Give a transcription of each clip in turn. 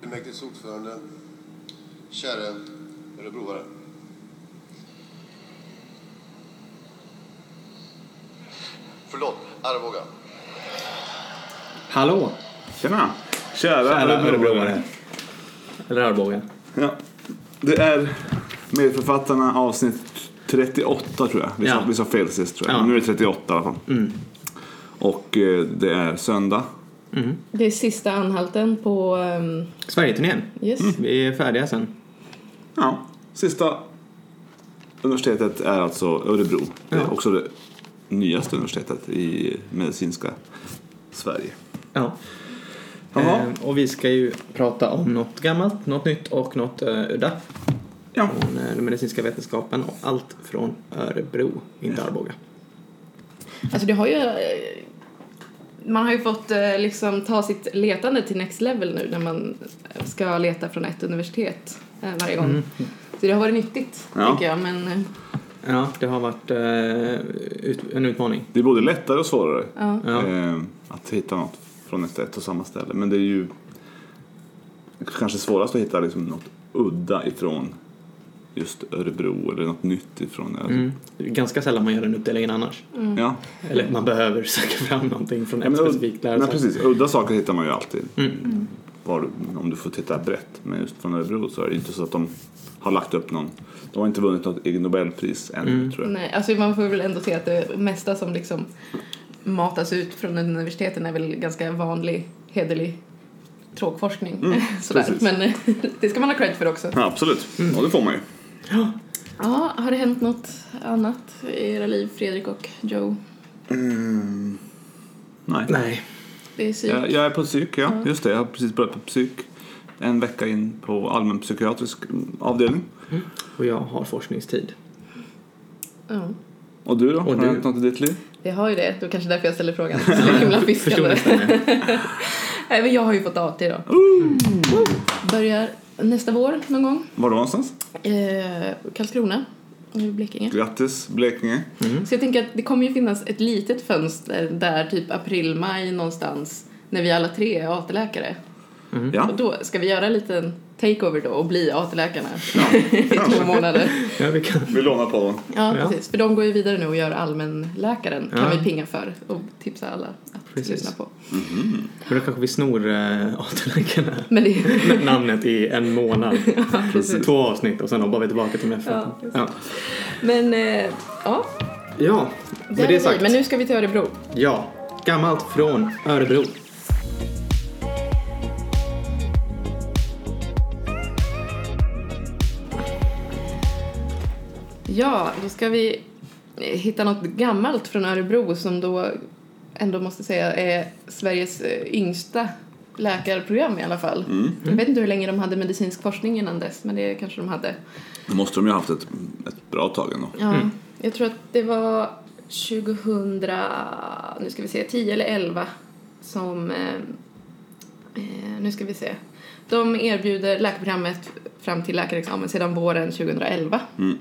Fullmäktiges ordförande, käre örebroare. Förlåt, Arboga. Hallå! Tjena! Kära, Kära örebroare. Eller Arboga. Ja. Det är medförfattarna avsnitt 38 tror jag. Vi, sa, Ja. vi sa fel sist tror jag. Ja. Nu är det 38 i alla fall. Och eh, det är söndag. Det är sista anhalten på... Um, Sverigeturnén. yes. Vi är färdiga sen. Ja. Sista universitetet är alltså Örebro. Det är Ja. också det nyaste universitetet i medicinska Sverige. Ja. Jaha. Eh, och vi ska ju prata om något gammalt, något nytt och något uh, udda. Ja. Från eh, den medicinska vetenskapen och allt från Örebro, inte Arboga. Alltså det har ju... Man har ju fått eh, liksom ta sitt letande till next level nu när man ska leta från ett universitet eh, varje gång. Så det har varit nyttigt, Ja. tycker jag. Men eh, Ja, det har varit en utmaning. Det är både lättare och svårare ja. Att hitta något från ett ett och samma ställe. Men det är ju kanske svårast att hitta liksom något udda ifrån just Örebro eller något nytt ifrån. Mm. Det är ganska sällan man gör den uppdelningen annars. Ja. Eller man behöver söka fram någonting från Ja, ett men, specifikt men lärosäte. precis, udda saker hittar man ju alltid. Mm. Var, om du får titta brett. Men just från Örebro så är det inte så att de har lagt upp någon. De har inte vunnit något Nobelpris än Mm. tror jag. Nej, alltså man får väl ändå se att det mesta som liksom matas ut från universiteten är väl ganska vanlig, hederlig tråkforskning. Sådär. precis. Men det ska man ha cred för också. Ja, absolut, och det får man ju. Ja, har det hänt något annat i era liv, Fredrik och Joe? Nej. Nej. Det är psyk. Jag, jag är på psyk, ja. Just det, jag har precis börjat på psyk. En vecka in på allmänpsykiatrisk avdelning. Och jag har forskningstid. Ja. Och du då? har du? det hänt något i ditt liv? Det har ju det, det var kanske därför jag ställer frågan. Så himla fiskande. Nej, men jag har ju fått AT då. Börjar nästa vår någon gång. Var då någonstans? Eh, Karlskrona, Blekinge. Grattis Blekinge. Så jag tänker att det kommer ju finnas ett litet fönster där typ april-maj någonstans när vi alla tre är AT-läkare. Ja. Och då ska vi göra en liten takeover då och bli AT-läkarna i två månader. Ja, vi kan. Vi lånar på den. Ja, Ja. precis. För de går ju vidare nu och gör allmänläkaren kan Ja. vi pinga för och tipsa alla att Precis. lyssna på. Men då kanske vi snor äh, AT-läkarna. Men det namnet i en månad. precis. Två avsnitt och sen hoppar vi tillbaka till Meffe. Ja, ja. Men eh, ja, ja, det med det vi. sagt. Men nu ska vi till Örebro. Ja, gammalt från Örebro. Ja, då ska vi hitta något gammalt från Örebro som då ändå måste säga är Sveriges eh, yngsta läkarprogram i alla fall. Jag vet inte hur länge de hade medicinsk forskning innan dess, men det kanske de hade. Då måste de ju ha haft ett, ett bra tag ändå. Ja, jag tror att det var 2000, nu ska vi se, 10 eller 11 som, eh, eh, nu ska vi se, de erbjuder läkarprogrammet fram till läkarexamen sedan våren 2011. Mm.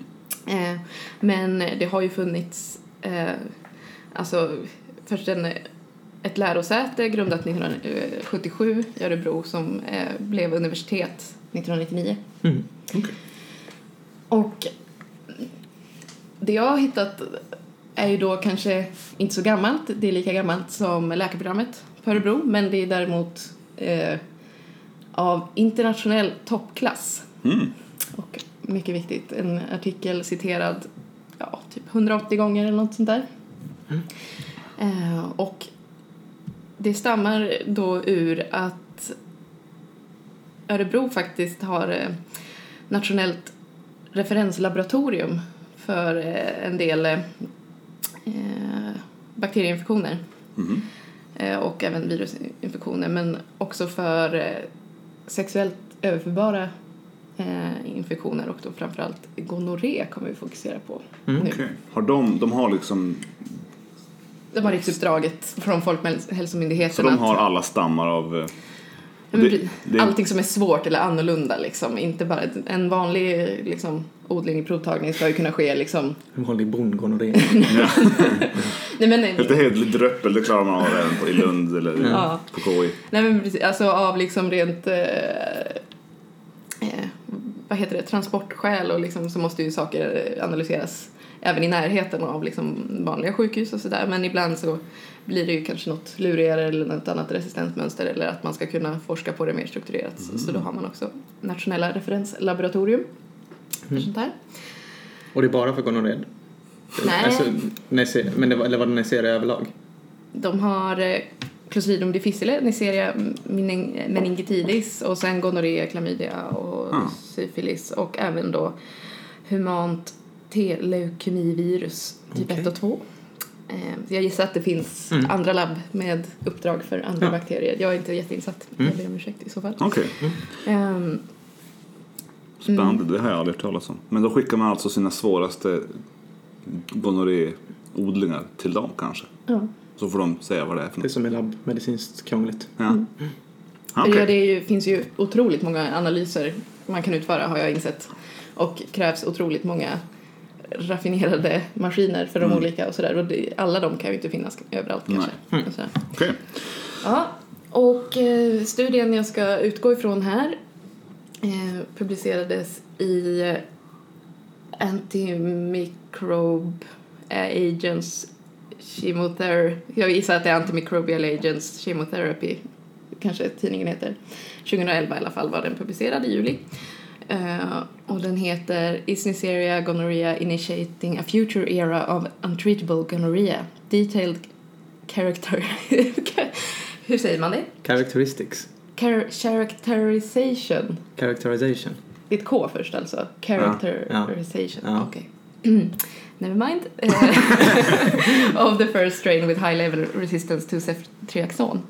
Eh, men det har ju funnits, eh, alltså först en, ett lärosäte grundat 1977 i Örebro som eh, blev universitet 1999. Mm. Och det jag har hittat är ju då kanske inte så gammalt. Det är lika gammalt som läkarprogrammet på Örebro men det är däremot eh, av internationell toppklass. Mm. Och mycket viktigt, en artikel citerad ja, typ 180 gånger eller något sånt där. Eh, och det stammar då ur att Örebro faktiskt har eh, nationellt referenslaboratorium för eh, en del eh, bakterieinfektioner. Eh, och även virusinfektioner men också för sexuellt överförbara eh, infektioner och då framförallt gonorré kommer vi fokusera på nu. Okej. Har de, de har liksom, De har riksuppdraget från Folkhälsomyndigheten så de har alla stammar av, eh, men Det- det- Allting som är svårt eller annorlunda liksom. Inte bara ett- en vanlig liksom, odling i provtagning ska ju kunna ske liksom. En vanlig bondgonorré. Ja. Nej men, Lite hedligt dröppel, det klarar man av även på, i Lund eller Ja. på KI. nej, men precis. Alltså av liksom rent eh, eh, vad heter det, transportskäl och liksom så måste ju saker analyseras även i närheten av liksom vanliga sjukhus och sådär. Men ibland så blir det ju kanske något lurigare eller något annat resistensmönster eller att man ska kunna forska på det mer strukturerat. Så- Så då har man också nationella referenslaboratorium för sånt här. Och det är bara för gonorré? Nej. Alltså, men det var, eller var det Neisseria överlag? De har eh, Clostridium difficile, Neisseria mening- meningitidis och sen gonorré, klamydia och Ah. syfilis och även då humant T-leukemivirus typ Okej. 1 och 2. Eh, jag gissar att det finns Mm. andra labb med uppdrag för andra Ja. bakterier. Jag är inte jätteinsatt, Mm. jag ber om ursäkt i så fall. Okej, Ehm, spännande. Det har jag aldrig hört talas om. Men då skickar man alltså sina svåraste gonorréodlingar till dem kanske. ja. Så får de säga vad det är för Det något. som är labbmedicinskt krångligt. Ja. För Okej. ja, det är ju, finns ju otroligt många analyser man kan utföra har jag insett. Och krävs otroligt många raffinerade maskiner för de Mm. olika och sådär. Och det, alla de kan ju inte finnas överallt kanske. Och sådär. Okej. Ja, och eh, studien jag ska utgå ifrån här eh, publicerades i eh, Antimicrobe Agents Chemotherapy. Jag gissar att det är Antimicrobial Agents Chemotherapy, kanske tidningen heter. 2011 i alla fall var den publicerad i juli. Eh, och den heter Is Neisseria gonorrhea initiating a future era of untreatable gonorrhea? Detailed character... Hur säger man det? Characteristics. Char- characterization. Characterization. Det är ett K först alltså. Characterization. Ja. Okej. Never mind. Of the first strain with high level resistance to ceftriaxon.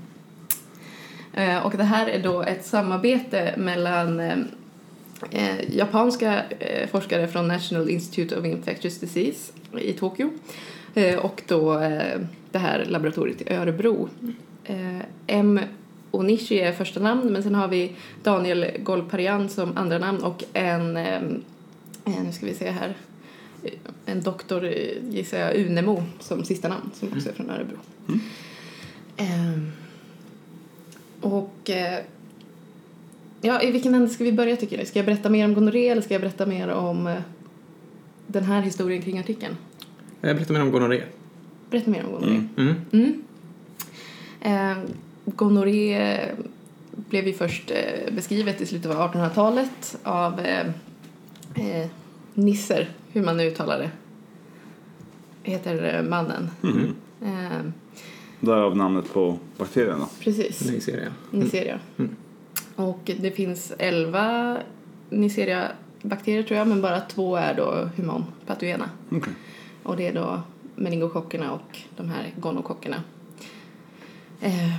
Eh, och det här är då ett samarbete mellan eh, eh, japanska eh, forskare från National Institute of Infectious Disease i Tokyo eh, och då eh, det här laboratoriet i Örebro. M. Onishi är första namn men sen har vi Daniel Golparian som andra namn och en, nu ska vi se här, en doktor eh, gissar jag, Unemo som sista namn som också är från Örebro. Ehm, och eh, ja, i vilken ände ska vi börja tycker ni? Ska jag berätta mer om gonorré eller ska jag berätta mer om eh, den här historien kring artikeln? Jag berättar mer om gonorré. Berätta mer om gonorré. Mm. Mm. Eh, gonorré blev ju först eh, beskrivet i slutet av 1800-talet av eh, eh, Nisser, hur man nu uttalar det. Heter eh, mannen. Mhm. Eh, Därav namnet på bakterien då. precis. Neisseria. Neisseria. Mm. Och det finns 11 Neisseria-bakterier tror jag, men bara två är då humanpatogena. Okej. Och det är då meningokockerna och de här gonokockerna. Eh,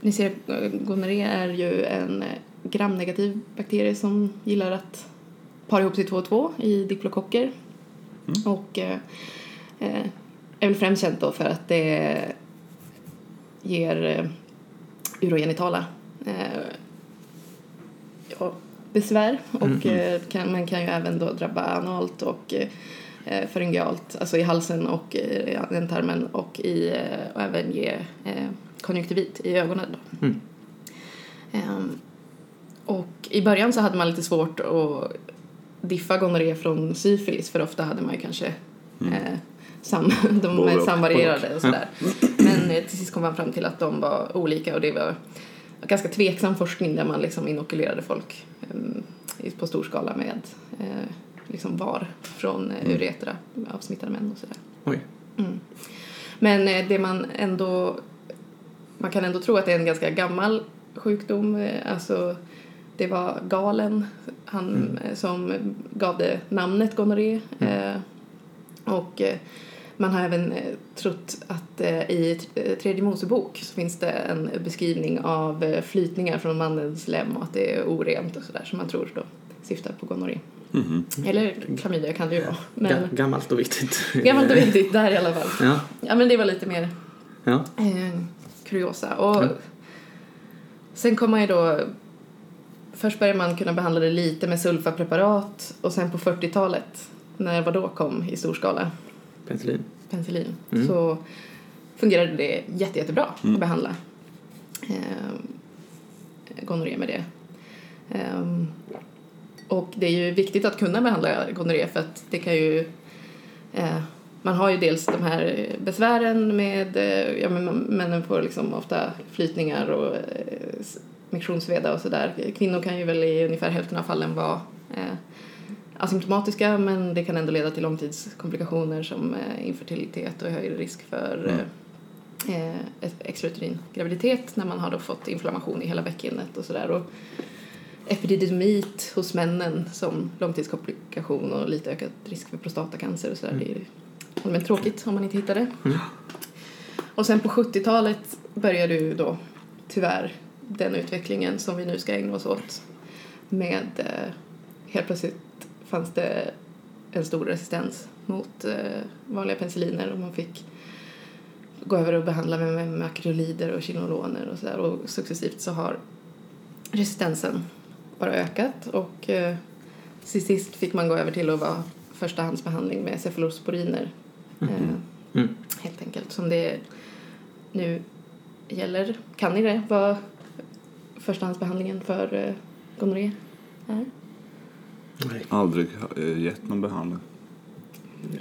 Neisseria gonorré är ju en eh, gramnegativ bakterie som gillar att para ihop sig två och två i diplokocker. Och eh, eh, är väl främst känt då för att det ger eh, urogenitala eh, ja, besvär och eh, kan, man kan ju även då drabba analt och eh, faryngealt, alltså i halsen och i ändtarmen och, i, eh, och även ge eh, konjunktivit i ögonen. Då. Mm. Ehm, och i början så hade man lite svårt att diffa gonorré från syfilis för ofta hade man ju kanske eh, sam, de är samvarierade och sådär. Men eh, till sist kom man fram till att de var olika och det var ganska tveksam forskning där man liksom inokulerade folk i- på stor skala med eh, liksom var från eh, uretra av smittade män och sådär. Oj. Mm. Men eh, det man ändå man kan ändå tro att det är en ganska gammal sjukdom. eh, Alltså det var Galen han, eh, som gav det namnet gonorré. Eh, och eh, man har även trott att i tredje Mosebok så finns det en beskrivning av flytningar från mannens lem och att det är orent och sådär som man tror då syftar på gonorré. Mhm. Eller klamydia kan det ju vara. Men Ga- gammalt och viktigt. gammalt och viktigt där i alla fall. Ja. Ja men det var lite mer ja. eh, kuriosa. Och sen kommer man ju då... Först börjar man kunna behandla det lite med sulfapreparat och sen på 40-talet, när vad då kom i stor skala, Penicillin. penicillin, Mm. så fungerade det jätte, jättebra att behandla eh, gonorré med det. Ehm, och det är ju viktigt att kunna behandla gonorré för att det kan ju eh, man har ju dels de här besvären med, eh, ja men männen får liksom ofta flytningar och eh, miktionssveda och sådär. Kvinnor kan ju väl i ungefär hälften av fallen vara eh, asymptomatiska men det kan ändå leda till långtidskomplikationer som eh, infertilitet och högre risk för eh, eh, ett extrauterin graviditet när man har då fått inflammation i hela bäckenet och sådär. Och epididymit hos männen som långtidskomplikation och lite ökad risk för prostatacancer och sådär. Det är ju allmänt tråkigt om man inte hittar det. Och sen på 70-talet började ju då tyvärr den utvecklingen som vi nu ska ägna oss åt med eh, helt plötsligt fanns det en stor resistens mot eh, vanliga penicilliner och man fick gå över och behandla med, med makrolider och kinoloner och sådär och successivt så har resistensen bara ökat och eh, sist fick man gå över till att vara förstahandsbehandling med cefalosporiner eh, Mm. helt enkelt som det nu gäller. Kan ni det? Vad förstahandsbehandlingen för eh, gonorré är? Nej. Aldrig eh, gett någon behandling.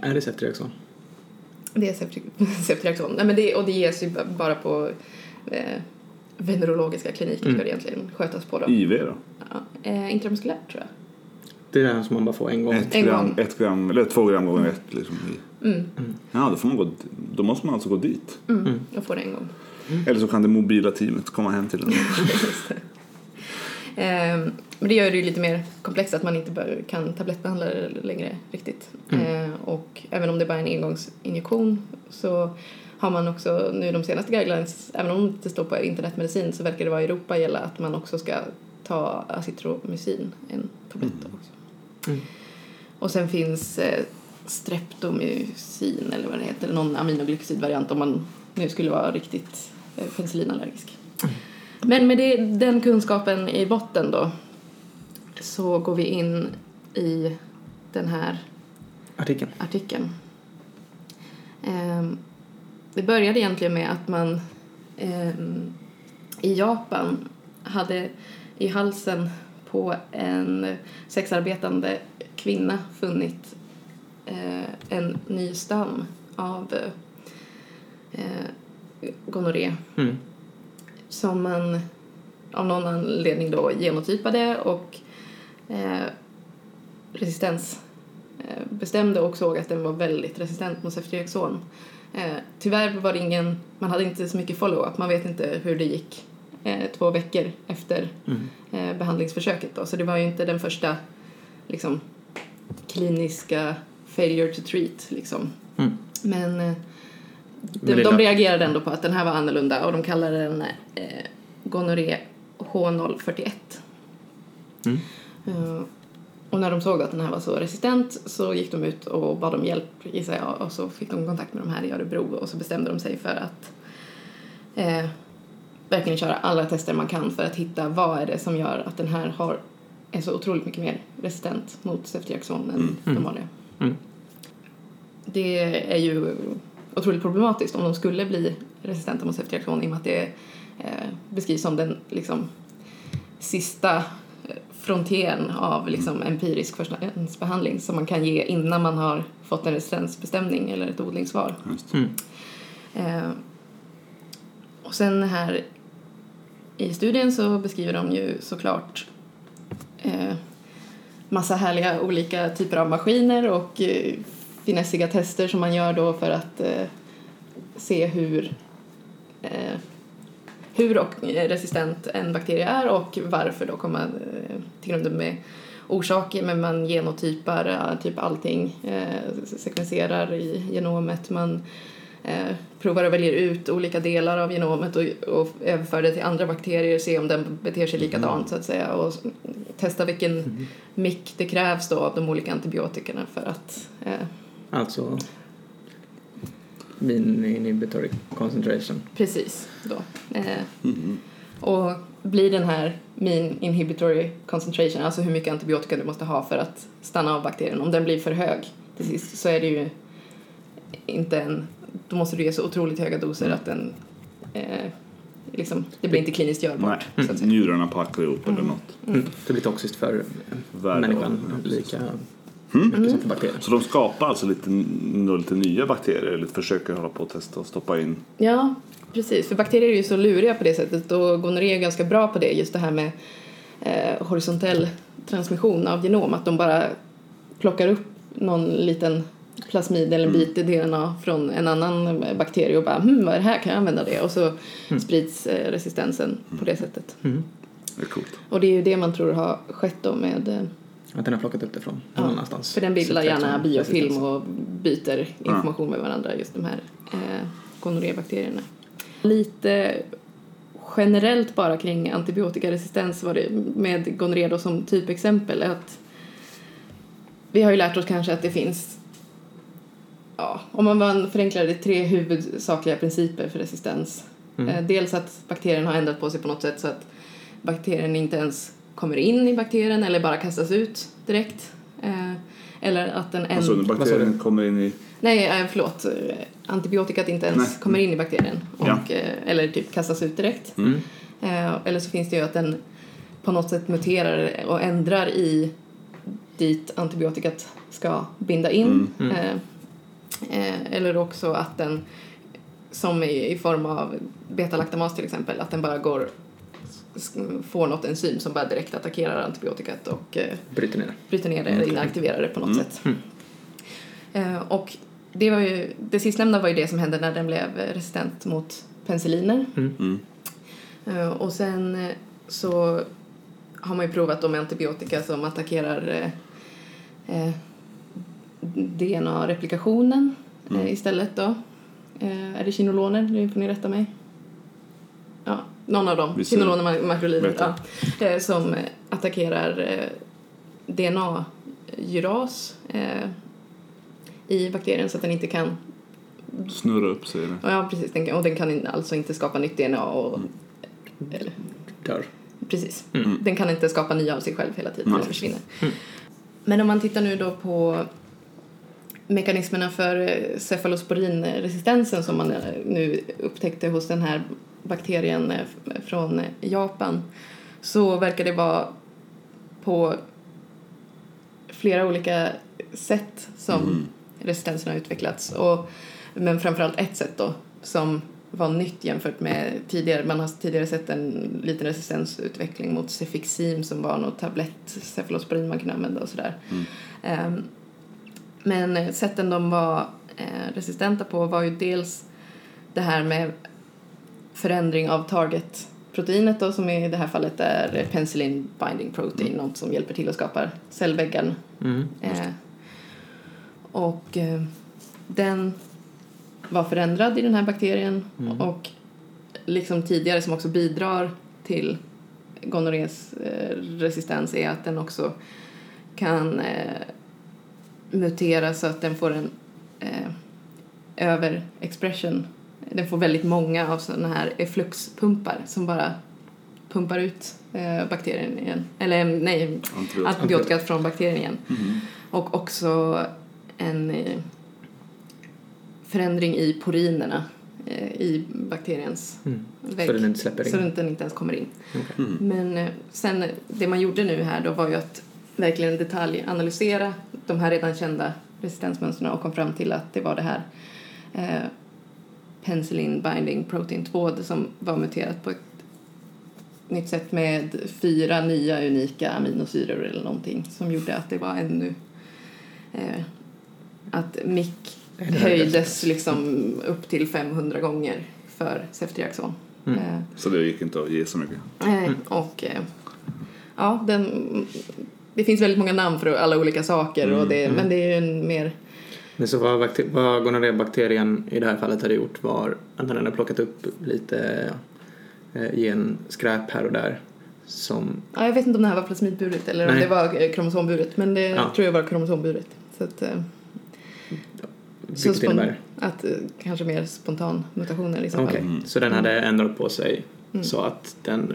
Är det ceftriaxon? Det är Ceftriaxon. Nej, men det, och det ges ju bara på eh, venerologiska kliniker Mm. ska det egentligen skötas på. Då. IV då? Ja, eh, intramuskulärt tror jag. Det är det som man bara får en gång. Ett En gram, gång. ett gram, eller två gram gånger ett liksom. I. Mm. Ja, då, får man gå, då måste man alltså gå dit. Mm. Jag får det en gång. Eller så kan det mobila teamet komma hem till en. Just det. Ehm, men det gör det ju lite mer komplext att man inte bör, kan tablettbehandla det längre riktigt. Ehm, och även om det bara är en engångsinjektion så har man också nu de senaste guidelines, även om det inte står på internetmedicin så verkar det vara i Europa gälla att man också ska ta acitromycin, en tablett också. Mm. Och sen finns eh, streptomycin eller vad det heter, eller någon aminoglykosidvariant om man nu skulle vara riktigt eh, penicillinallergisk. Men med det, den kunskapen i botten då så går vi in i den här Artikeln. artikeln. Ehm, det började egentligen med att man ehm, i Japan hade i halsen på en sexarbetande kvinna funnit eh, en ny stam av eh, gonorré Mm. som man av någon anledning då genotypade och eh, resistens eh, bestämde och såg att den var väldigt resistent mot ceftriaxon. Eh, tyvärr var det ingen, man hade inte så mycket follow-up, man vet inte hur det gick eh, två veckor efter Mm. eh, behandlingsförsöket då, så det var ju inte den första liksom kliniska failure to treat liksom. Mm. Men eh, de, de reagerade ändå på att den här var annorlunda och de kallade den eh, gonorré H041. Mm. Eh, och när de såg att den här var så resistent så gick de ut och bad om hjälp gissar jag och så fick de kontakt med de här i Örebro och så bestämde de sig för att eh, verkligen köra alla tester man kan för att hitta vad är det som gör att den här har, är så otroligt mycket mer resistent mot ceftriaxon än de vanliga. Mm. Det är ju otroligt problematiskt om de skulle bli resistenta mot ceftriaxon i och med att det eh, beskrivs som den liksom, sista eh, frontieren av liksom, empirisk förstahandsbehandling som man kan ge innan man har fått en resistensbestämning eller ett odlingssvar. Just. Mm. Eh, och sen här i studien så beskriver de ju såklart eh, massa härliga olika typer av maskiner och eh, finessiga tester som man gör då för att eh, se hur eh, hur och, eh, resistent en bakterie är och varför då komma eh, till grunden med orsaker men man genotypar eh, typ allting, eh, sekvenserar i genomet, man eh, provar och väljer ut olika delar av genomet och, och överför det till andra bakterier, se om den beter sig likadant så att säga och testa vilken mick det krävs då av de olika antibiotikerna för att eh, Alltså inhibitory concentration. precis då. Eh, Mhm. Och blir den här mean inhibitory concentration, alltså hur mycket antibiotika du måste ha för att stanna av bakterien, om den blir för hög till sist så är det ju inte en, då måste du ge så otroligt höga doser att den eh, liksom, det blir inte kliniskt görbart. Nej, njurarna packar ihop eller något. Mm. Det blir toxiskt för Värre människan lika Mm. mycket som för bakterier. Så de skapar alltså lite, lite nya bakterier, eller försöker hålla på att testa och stoppa in. Ja, precis. För bakterier är ju så luriga på det sättet och gonorré är ganska bra på det, just det här med eh, horisontell transmission av genom, att de bara plockar upp någon liten plasmid eller en bit DNA från en annan bakterie och bara hm, vad är det här, kan jag använda det? Och så sprids eh, resistensen på det sättet. Det är coolt. Och det är ju det man tror har skett då med eh, Att den har plockat upp det från Ja, någon annanstans. För den bildar gärna biofilm resistens. och byter information med varandra, just de här eh, gonorrébakterierna. Lite generellt bara kring antibiotikaresistens var det med gonorré då som typexempel att vi har ju lärt oss kanske att det finns ja, om man förenklar det, tre huvudsakliga principer för resistens. Eh, dels att bakterien har ändrat på sig på något sätt så att bakterien inte ens kommer in i bakterien eller bara kastas ut direkt. Eh, eller att den Alltså ändrar... bakterien kommer in i... Nej, eh, förlåt. Antibiotikat inte ens Nej. kommer in i bakterien. Och, Ja. eller typ kastas ut direkt. Mm. Eller så finns det ju att den på något sätt muterar och ändrar i dit antibiotikat ska binda in. Mm. Eh, eh, eller också att den, som i, i form av betalaktamas till exempel, att den bara går får något enzym som bara direkt attackerar antibiotikat och eh, Bryter ner bryter ner det eller inaktiverar det på något sätt. Eh, och det, var ju, det sistnämnda var ju det som hände när den blev eh, resistent mot penicilliner. Mm. Eh, och sen eh, så har man ju provat då med antibiotika som attackerar eh, eh, DNA-replikationen eh, istället då. Eh, är det kinoloner? Nu får ni rätta mig. Ja, någon av dem. Kinoloner, ma- makrolider. Ja, eh, som attackerar eh, DNA-gyras eh, i bakterien så att den inte kan Snurra upp sig. Ja, precis. Den kan, och den kan alltså inte skapa nytt DNA. Och, eller, Dör. precis. Den kan inte skapa nya av sig själv hela tiden. Den försvinner. Men om man tittar nu då på mekanismerna för eh, cefalosporinresistensen som man eh, nu upptäckte hos den här bakterien eh, från Japan så verkar det vara på flera olika sätt som resistensen har utvecklats. Och, men framförallt ett sätt då som var nytt jämfört med tidigare. Man har tidigare sett en liten resistensutveckling mot Cefixim som var något tablett cefalosporin man kunde använda och sådär. Ehm, men eh, sätten de var eh, resistenta på var ju dels det här med förändring av target-proteinet då, som i det här fallet är penicillin binding protein, något som hjälper till att skapa cellväggen. Mm. Eh, och eh, den var förändrad i den här bakterien och liksom tidigare som också bidrar till gonorrés eh, resistens är att den också kan eh, mutera så att den får en eh, överexpression. Den får väldigt många av sådana här effluxpumpar som bara pumpar ut eh, bakterien igen. Eller nej, Antibiotika. från bakterien igen. Och också en eh, förändring i porinerna eh, i bakteriens Mm. vägg. Så den inte släpper in. Så den inte ens kommer in. Okej. Men eh, sen, eh, det man gjorde nu här då var ju att verkligen detaljanalysera de här redan kända resistensmönstren och kom fram till att det var det här eh, penicillin binding protein 2 som var muterat på ett nytt sätt med fyra nya unika aminosyror eller någonting som gjorde att det var ännu eh, att MIC höjdes liksom upp till 500 gånger för ceftriaxon. Mm. Eh, Så det gick inte att ge så mycket. Nej, och eh, ja, den, det finns väldigt många namn för alla olika saker och det, men det är ju en mer Men så vad, vad gonorrébakterien i det här fallet hade gjort var att den hade plockat upp lite eh, genskräp här och där som Ja, jag vet inte om det här var plasmidburet eller om Nej. det var eh, kromosomburet, men det Ja. tror jag var kromosomburet. Så att, eh, så spon- innebär att eh, kanske mer spontan mutationer i så Okej, fall. så den hade ändrat på sig så att den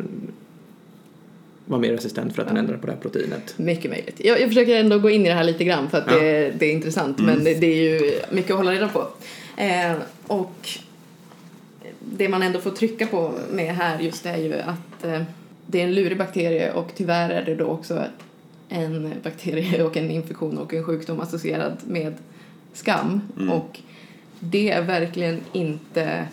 var mer resistent för att den ändrade på det här proteinet. Mycket möjligt. Jag, jag försöker ändå gå in i det här lite grann för att Ja. det, det är intressant men det, det är ju mycket att hålla reda på. Eh, och det man ändå får trycka på med här just är ju att eh, det är en lurig bakterie och tyvärr är det då också en bakterie och en infektion och en sjukdom associerad med skam och det är verkligen inte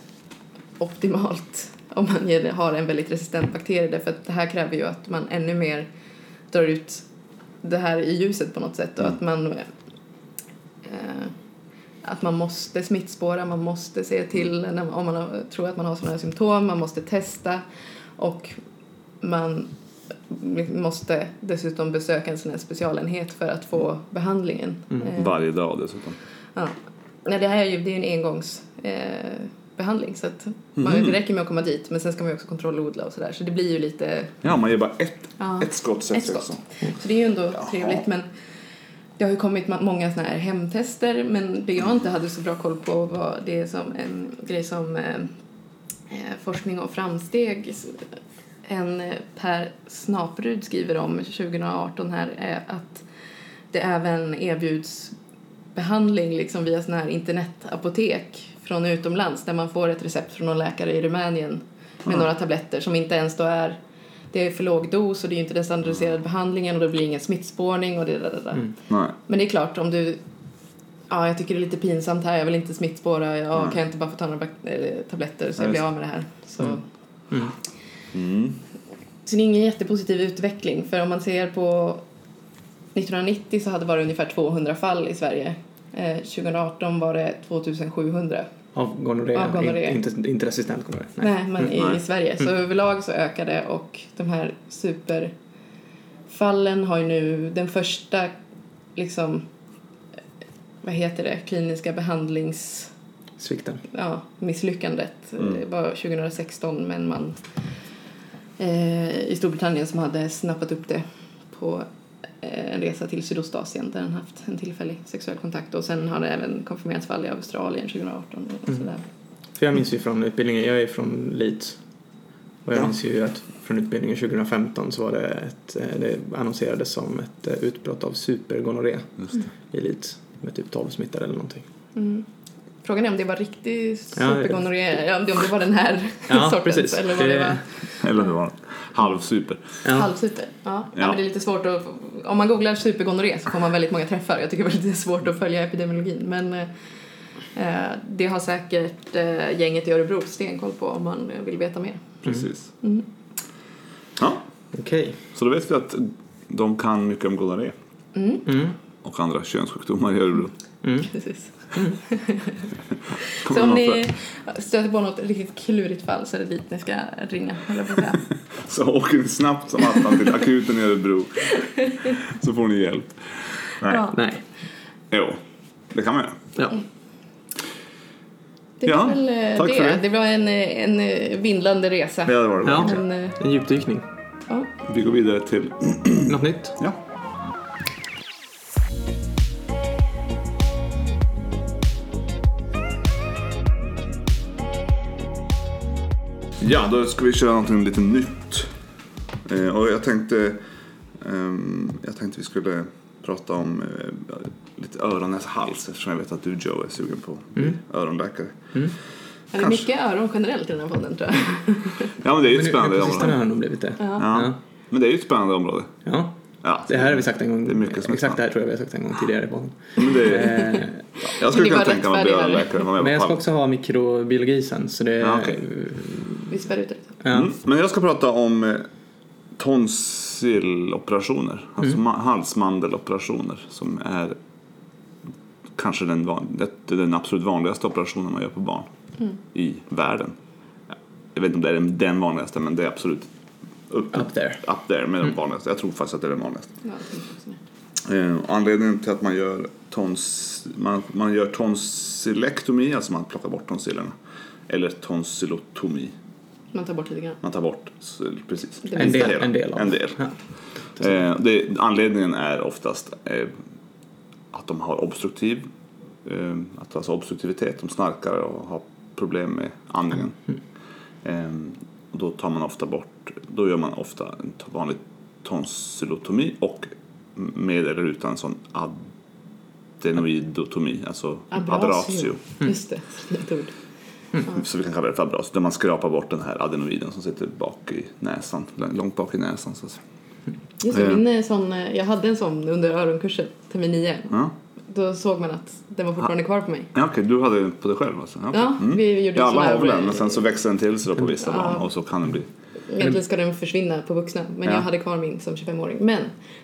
optimalt om man har en väldigt resistent bakterie därför att det här kräver ju att man ännu mer drar ut det här i ljuset på något sätt och att man eh, att man måste smittspåra, man måste se till när, om man har, tror att man har sådana här symptom, man måste testa och man måste dessutom besöka en sån här specialenhet för att få behandlingen. Eh, Varje dag dessutom. Ja. Nej, det här är ju det är en engångsbehandling eh, behandling, så att man, det räcker med att komma dit men sen ska man ju också kontrollodla och sådär så det blir ju lite Ja, man ger bara ett, Ja. ett skott. ett skott. också. Så det är ju ändå trevligt men det har ju kommit många såna här hemtester men det jag inte hade så bra koll på var det som en grej som eh, eh, Forskning och framsteg en eh, Per Snaperud skriver om 2018 här är att det även erbjuds behandling liksom via såna här internetapotek från utomlands där man får ett recept från någon läkare i Rumänien med några tabletter som inte ens då är det är för låg dos och det är ju inte den standardiserade behandlingen och det blir ingen smittspårning och det där, där, där. Nej. Men det är klart om du Ja, jag tycker det är lite pinsamt här. Jag vill inte smittspåra. Jag kan jag inte bara få ta några tabletter så jag blir av med det här. Så. så det är ingen jättepositiv utveckling. För om man ser på 1990 så hade det varit ungefär 200 fall i Sverige. Eh, 2018 var det 2700. Av gonorré, Av gonorré. in- Inte, inte resistent gonorré. Nej, men i, Nej. Sverige. Så överlag så ökar det och de här superfallen har ju nu den första liksom vad heter det, kliniska behandlings Svikten. ja, misslyckandet Det var 2016 men man eh, i Storbritannien som hade snappat upp det på eh, en resa till Sydostasien där han haft en tillfällig sexuell kontakt och sen har det även konfirmerats fall i Australien 2018 och sådär. För jag minns ju från utbildningen, jag är från Leeds. Och jag Ja. minns ju att från utbildningen 2015 så var det ett, eh, det annonserades som ett eh, utbrott av supergonorré i Leeds. Med typ 12 smittade eller någonting. Frågan är om det var riktig supergonorré, ja, om det var den här Ja, sortens precis. eller vad det var. Eller det var halvsuper. Ja. Halvsuper. Ja. Ja. Ja. men det är lite svårt att, om man googlar supergonorré så får man väldigt många träffar. Jag tycker det är lite svårt att följa epidemiologin men eh, eh, det har säkert eh, gänget i Örebro stenkoll på om man eh, vill veta mer. Precis. Ja, Okej. så då vet vi att de kan mycket om gonorré. Mm. Och andra könssjukdomar i Örebro. Precis. Så om ni stöter på något riktigt klurigt fall så är det dit ni ska ringa. jag på. Så åker ni snabbt som attan till akuten i Örebro. Så får ni hjälp. Nej. Ja. Nej. Jo, det kan man göra. Ja. Det Ja, var väl eh, tack det. för det. Det var en, eh, en eh, vindlande resa. Ja, det var det Ja. eh, En djupdykning. ja. Vi går vidare till... Något nytt? Ja. Ja, då ska vi köra någonting lite nytt. Eh, och jag tänkte, ehm, jag tänkte vi skulle prata om eh, lite öron, näsa, hals eftersom jag vet att du Joe är sugen på bli öronläkare. Ja, det är mycket öron generellt i den här podden tror jag. Ja, men det är ju ett nu, spännande nu på område. har det nog blivit det. Ja. Ja. Ja. Men det är ju ett spännande område. Ja. Ja, Det här har vi sagt en gång. Det är mycket som är Exakt det här tror jag vi har sagt en gång tidigare på. Men det är, Eh, jag skulle kunna tänka mig att bli öronläkare Men jag ska också ha mikrobiologi sen så det... Ja, okej. Vi spär ut det. Ja. Mm. Men jag ska prata om eh, tonsilloperationer, alltså Mm. ma- halsmandeloperationer som är kanske den, van, den absolut vanligaste operationen man gör på barn Mm. i världen. Jag vet inte om det är den- vanligaste men det är absolut upp, Up there. up there med Mm. den vanligaste. Jag tror faktiskt att det är den vanligaste. Ja. Eh, anledningen till att man gör, tons, man, man gör tonsillektomi, alltså man plockar bort tonsillerna, eller tonsillotomi, Man tar bort lite grann. man tar bort precis. En del, en del av En del. Ja. Eh, det, anledningen är oftast eh, att de har obstruktiv, eh, att alltså obstruktivitet, de snarkar och har problem med andningen. Mm. Eh, Och då tar man ofta bort, då gör man ofta en vanlig tonsillotomi och med eller utan sån adenoidotomi, alltså abrasio. Just det, ett ord. Så vi kan kalla det för abrasio, där man skrapar bort den här adenoiden som sitter bak i näsan, långt bak i näsan. Så. Just det, Eh. min eh, sån, eh, jag hade en sån under öronkursen, termin 9. Ja, Då såg man att den var fortfarande kvar på mig. ja okej, du hade den på dig själv alltså? Okej. Ja, vi gjorde Ja, alla har väl den, men sen så växer den till sig då på vissa Ja. barn och så kan den bli... Egentligen ska den försvinna på vuxna, men Ja. jag hade kvar min som 25-åring. Men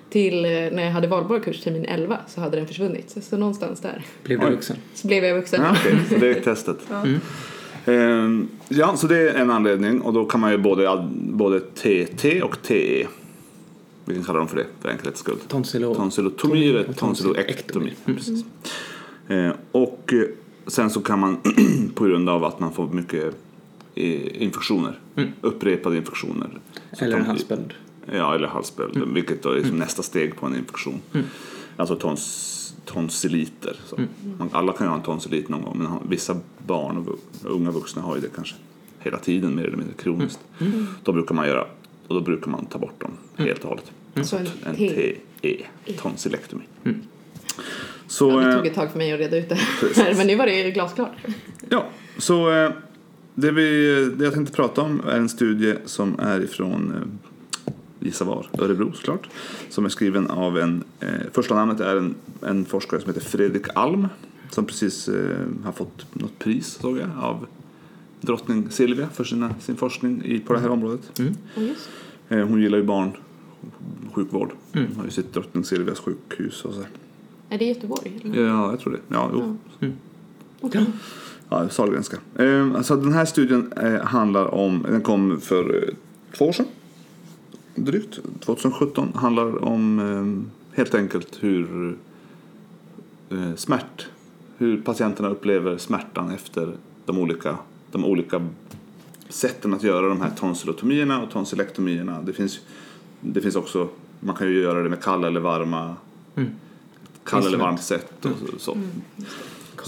till när jag hade valbar kurs termin 11 så hade den försvunnit. Så, så någonstans där Blev du vuxen? så blev jag vuxen. Ja, okej, så det är testet. Ehm, ja, så det är en anledning och då kan man ju både, både TT och TE. Vi kan kalla dem för det för enkelhets skull. Tonsilo... Tonsillotomi eller och tonsilloektomi. Mm. Precis. Eh, och eh, sen så kan man på grund av att man får mycket eh, infektioner, upprepade infektioner. Eller en halsböld. Ja, eller halsböld, vilket då är som nästa steg på en infektion. Alltså tons, tonsilliter. Så. Man, alla kan ju ha en tonsillit någon gång, men vissa barn och unga vuxna har ju det kanske hela tiden, mer eller mindre kroniskt. Då brukar man göra, och då brukar man ta bort dem helt och hållet. Så en. TE, tonsilektomi. Så, Ja, det eh, tog ett tag för mig att reda ut det här, men nu var det glasklart. Ja, så eh, det, vi, det jag tänkte prata om är en studie som är ifrån eh, gissa var, Örebro såklart. Som är skriven av en, eh, första namnet är en, en forskare som heter Fredrik Alm. Som precis eh, har fått något pris såg jag av drottning Silvia för sina, sin forskning i, på det här området. Just. Eh, hon gillar ju barnsjukvård. Hon har ju sitt drottning Silvias sjukhus och så. Är det Göteborg? Eller? Ja, jag tror det. Ja, jo. Okej. Ja, Sahlgrenska. Eh, alltså den här studien eh, handlar om, den kom för eh, två år sedan. Drygt, 2017. Handlar om eh, helt enkelt hur eh, smärt, hur patienterna upplever smärtan efter de olika, de olika sätten att göra de här tonsillotomierna och tonsillektomierna. Det finns, det finns också, man kan ju göra det med kalla eller varma, kall eller varmt sätt och så. så. Så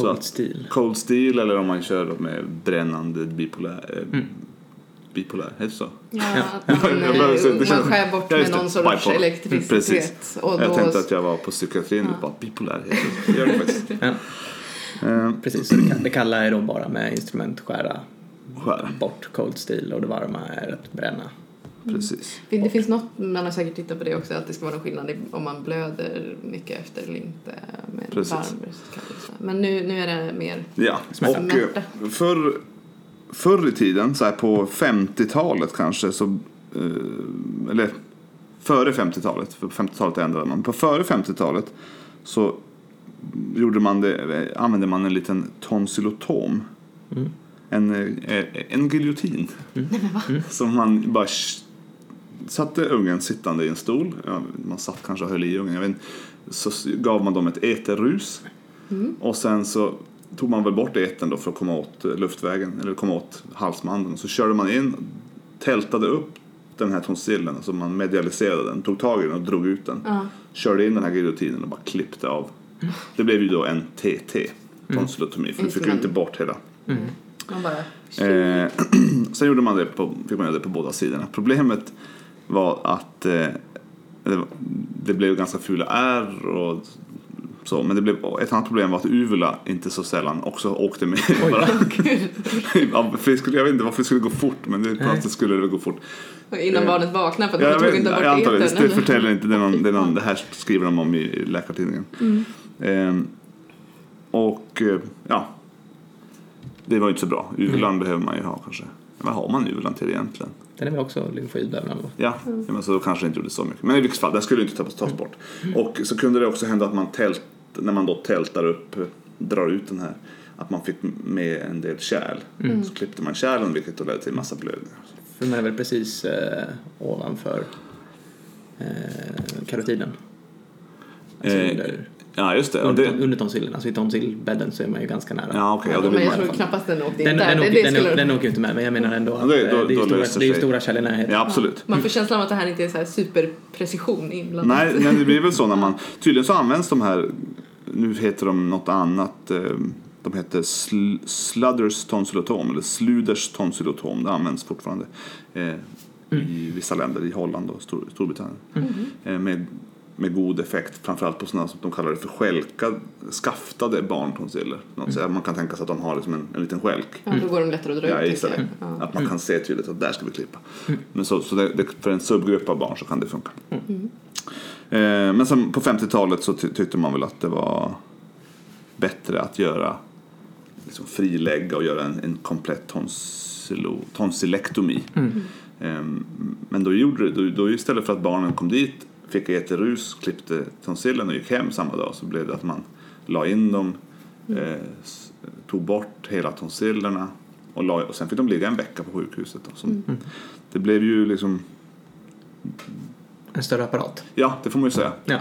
Cold att- steel. Cold steel eller om man kör med brännande bipolär. Eh, Bipolär, heter det så? Ja, man, Jag eh, man känns- skär bort Ja, med någon sorts Bipolar. elektricitet. Precis. Och Jag då, tänkte att jag var på psykiatrin och bara bipolär heter det. Gör det faktiskt. Ja, Eh, precis. Så det, kan, det kalla är då bara med instrument skära Skära. bort cold steel och det varma är att bränna. Precis. det finns något, man har säkert tittat på det också, att det ska vara någon skillnad om man blöder mycket efter eller inte med Precis. varm. Men nu, nu är det mer Ja, Smärta. och eh, förr, förr i tiden, så här på 50-talet kanske, så, eh, eller före 50-talet, för på 50-talet ändrade man, på före 50-talet så gjorde man det, eh, använde man en liten tonsillotom. En, eh, en giljotin. Som man bara satte ungen sittande i en stol, man satt kanske och höll i ungen, jag vet inte, så gav man dem ett eterrus. Och sen så tog man väl bort etern då för att komma åt eh, luftvägen, eller komma åt halsmanden. Så körde man in, tältade upp den här tonsillen, alltså man medialiserade den, tog tag i den och drog ut den. Körde in den här giljotinen och bara klippte av. Det blev ju då en TT, tonsillotomi, för du fick ju inte bort hela. Man bara... Eh, sen gjorde man det på, fick man göra det på båda sidorna. Problemet var att eh, det, det blev ganska fula ärr och så. Men det blev, ett annat problem var att uvula inte så sällan också åkte med. Bara, ja, skulle, jag vet inte varför det skulle gå fort men det, plötsligt skulle det gå fort. Innan Eh, barnet vaknar för att Ja, man jag, tog vet, inte bort jag antar det, det eller? förtäller inte, det, någon, det, någon, det här skriver de om i Läkartidningen. Ehm, och eh, ja, det var ju inte så bra. Uvulan behöver man ju ha kanske. Vad har man uvulan till egentligen? Den är väl också lymfoid något. Ja, ja, men så kanske det inte gjorde så mycket. Men i vilket fall, det skulle inte tas, tas bort. Och så kunde det också hända att man tält, när man då tältar upp, drar ut den här, att man fick med en del kärl. Så klippte man kärlen vilket då ledde till en massa blödningar. För den är väl precis eh, ovanför eh, karotiden. Alltså Eh, under, Ja, just det. Under, det under tonsillen. Alltså i tonsillbädden så är man ju ganska nära. ja, okej. ja, det men jag tror knappast den åkte in Den, där. den, åker, den, skulle- den åker ju inte med men jag menar ändå att det- eh, då- det, är stora, det är ju stora kärl i närheten. Ja, absolut. Man får känslan av att det här inte är så här superprecision inblandat. Nej, men det blir väl så när man... Tydligen så används de här... Nu heter de något annat. Eh, de heter sl Sludders tonsillotom eller Sluders tonsillotom. Det används fortfarande eh, i vissa länder, i Holland och Stor Storbritannien. Eh, med, med god effekt, framförallt på sådana som de kallar det för skälkad, skaftade barntonsiller. Mm. Man kan tänka sig att de har liksom en, en liten skälk. Ja, då går de lättare att dra Ja, ut. det. Ja. Att man kan se tydligt att där ska vi klippa. Men så, så det, det, för en subgrupp av barn så kan det funka. Eh, men sen på 50-talet så ty, tyckte man väl att det var bättre att göra liksom frilägga och göra en, en komplett tonsilo, tonsilektomi. Eh, men då gjorde det, då, då istället för att barnen kom dit, fick äta rus, klippte tonsillen och gick hem samma dag så blev det att man la in dem, eh, s- tog bort hela tonsillerna och, la, och sen fick de ligga en vecka på sjukhuset. Då. Så Det blev ju liksom, En större apparat. ja det får man ju säga. Ja.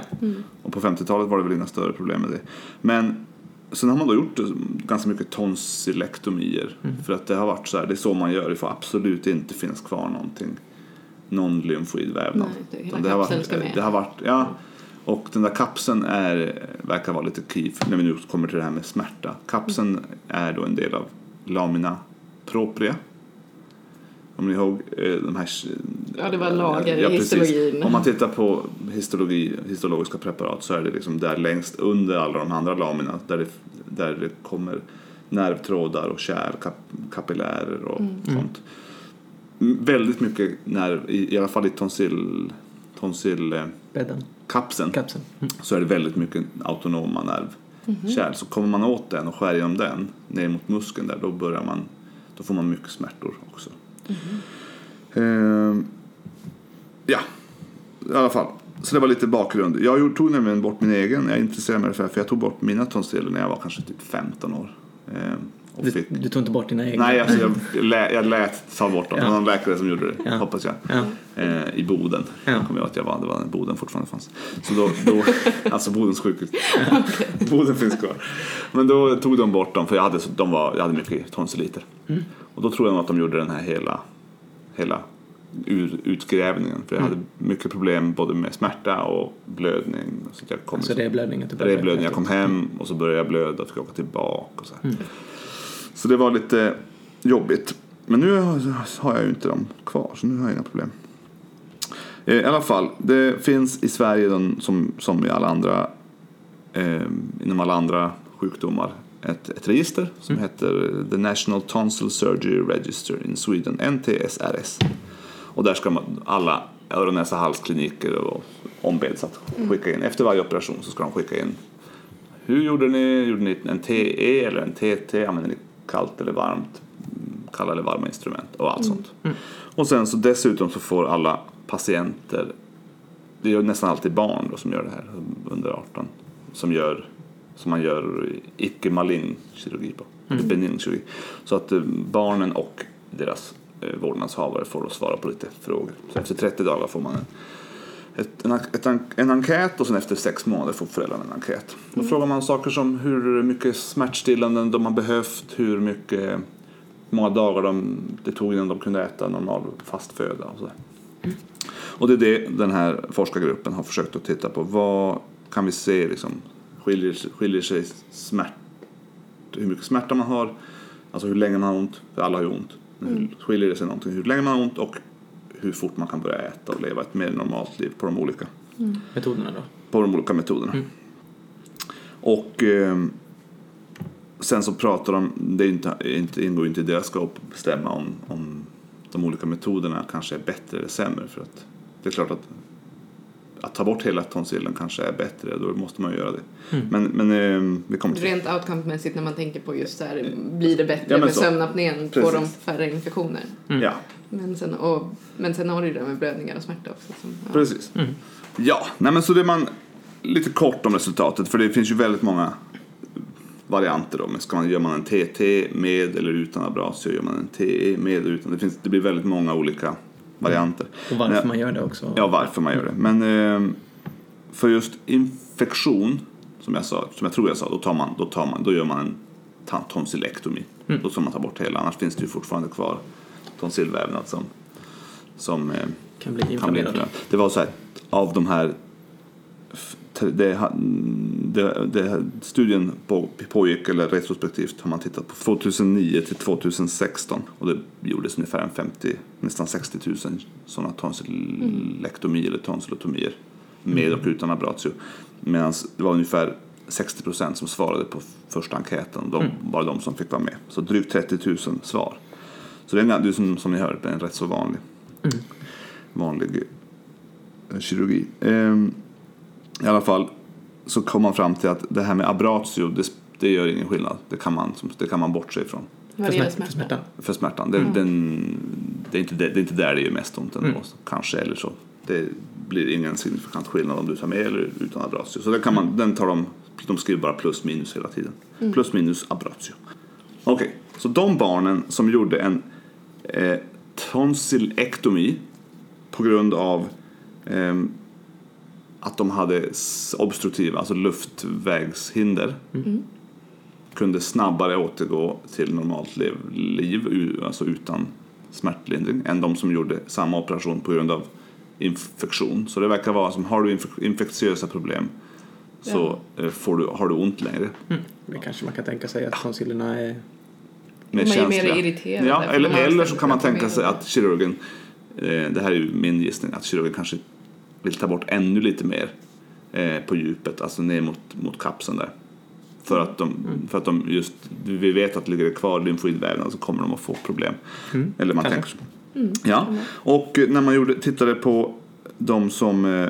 Och på 50-talet var det väl inga större problem med det. Men sen har man då gjort ganska mycket tonsilektomier. För att det har varit så här, det är så man gör. Det får absolut inte finnas kvar någonting. Någon lymfoidvävnad. Nej, det- det det har varit, ja. Och den där kapseln är, verkar vara lite key när vi nu kommer till det här med smärta. Kapseln är då en del av lamina propria. Om ni ihåg eh, de här... Ja, det var lager i Ja, precis. histologin. Om man tittar på histologi, histologiska preparat så är det liksom där längst under alla de andra lamina där det, där det kommer nervtrådar och kärl, kap, kapillärer och sånt. Mm, Väldigt mycket nerv, i, i alla fall i tonsill, tonsillkapseln Bädden. Kapseln. Mm. så är det väldigt mycket autonoma nervkärl. Så kommer man åt den och skär igenom den ner mot muskeln där då börjar man, då får man mycket smärtor också. Ehm, ja, i alla fall. Så det var lite bakgrund. Jag tog nämligen bort min egen, jag intresserade mig för det för jag tog bort mina tonsiller när jag var kanske typ 15 år. Ehm, och Du, du tog inte bort dina egna? nej, alltså jag, lä, jag lät ta bort dem. Det Ja. var någon läkare som gjorde det, Ja. hoppas jag. Ja. Eh, I Boden. Ja. Jag kommer ihåg att jag var, det var när Boden fortfarande fanns. Så då, då, alltså Bodens sjukhus. Boden finns kvar. Men då tog de bort dem för jag hade, de var, jag hade mycket tonsilliter. Mm. Och då tror jag nog att de gjorde den här hela, hela utgrävningen. För jag hade mycket problem både med smärta och blödning. Så jag kom Så det är blödning att du började blödning. Jag kom hem och så började jag blöda och fick åka tillbaka. Och så, Mm. Så det var lite jobbigt. Men nu har jag ju inte dem kvar så nu har jag inga problem. Eh, I alla fall, det finns i Sverige den, som, som i alla andra, eh, inom alla andra sjukdomar ett, ett register som heter The National Tonsil Surgery Register in Sweden, NTSRS. Och där ska man, alla öron, näsa, halskliniker och ombeds att skicka in, efter varje operation så ska de skicka in hur gjorde ni? Gjorde ni en TE eller en TT? Använde ni kallt eller varmt? mm, Kalla eller varma instrument och allt sånt. Och sen så dessutom så får alla patienter, det är nästan alltid barn då som gör det här under 18, som gör som man gör icke malign kirurgi på, eller benign kirurgi. Så att eh, barnen och deras eh, vårdnadshavare får då svara på lite frågor. Så efter 30 dagar får man en ett, en, ett, en enkät och sen efter sex månader får föräldrarna en enkät. Då frågar man saker som hur mycket smärtstillande de har behövt, hur mycket många dagar de, det tog innan de kunde äta normal fast föda och sådär. Och det är det den här forskargruppen har försökt att titta på. Vad kan vi se liksom, skiljer, skiljer sig smärt, hur mycket smärta man har, alltså hur länge man har ont, för alla har ju ont. Hur skiljer det sig någonting hur länge man har ont och hur fort man kan börja äta och leva ett mer normalt liv på de olika, Metoderna då? på de olika metoderna. Och eh, sen så pratar de, det är inte, inte, ingår inte i deras scope att bestämma om, om de olika metoderna kanske är bättre eller sämre. För att det är klart att att ta bort hela tonsillen kanske är bättre, då måste man göra det. Men, men eh, vi kommer till Rent outcome-mässigt när man tänker på just så här, blir det bättre Ja, med sömnapnén, får de färre infektioner? Ja, Men sen, och, men sen har du ju det med blödningar och smärta också. Som, ja. precis. Ja, nej men så det är man lite kort om resultatet för det finns ju väldigt många varianter då. Men ska man, gör man en TT med eller utan abrasio, gör man en TE med eller utan. Det, finns, det blir väldigt många olika varianter. Och varför Men- man gör det också? Ja, varför man gör det. Men eh, för just infektion, som jag, sa, som jag tror jag sa, då, tar man, då, tar man, då gör man en tonsilektomi. Då ska man ta bort hela, annars finns det ju fortfarande kvar tonsillvävnad som, som eh, Kan bli inflammerad. Det var så här, av de här det, det, det, studien på, pågick, eller retrospektivt har man tittat på 2009 till 2016 och det gjordes ungefär en 50, nästan 60 000 sådana tonsillektomier eller tonsillotomier med och utan abratio. Medan det var ungefär 60 procent som svarade på första enkäten. De var de som fick vara med. Så drygt 30 000 svar. Så det är, som, som ni hör en rätt så vanlig, vanlig eh, kirurgi. Ehm, I alla fall så kom man fram till att det här med abratio, det, det gör ingen skillnad. Det kan man, det kan man bortse ifrån Vad För, smärt, för smärta. smärtan. för smärtan. Det, den, det, är inte, det, det är inte där det gör mest ont ändå, kanske eller så. Det blir ingen signifikant skillnad om du tar med eller utan abratio. Så det kan man, den tar de, de skriver bara plus minus hela tiden. Plus minus abratio. Okej, så de barnen som gjorde en eh, tonsillektomi på grund av ehm, att de hade obstruktiva, alltså luftvägshinder kunde snabbare återgå till normalt liv, liv alltså utan smärtlindring än de som gjorde samma operation på grund av infektion. Så det verkar vara som har du inf- infektiösa problem så eh, får du, har du ont längre. Det kanske man kan tänka sig att tonsillerna är... Mer De är ju mer känsliga. irriterade, Ja, eller, eller så kan man tänka sig att kirurgen, eh, det här är ju min gissning, att kirurgen kanske vill ta bort ännu lite mer eh, på djupet, alltså ner mot, mot kapseln där. För att, de, för att de just, vi vet att ligger det kvar lymfoidvävnad så kommer de att få problem. Eller man kanske. tänker så. Ja, och eh, när man gjorde, tittade på de som eh,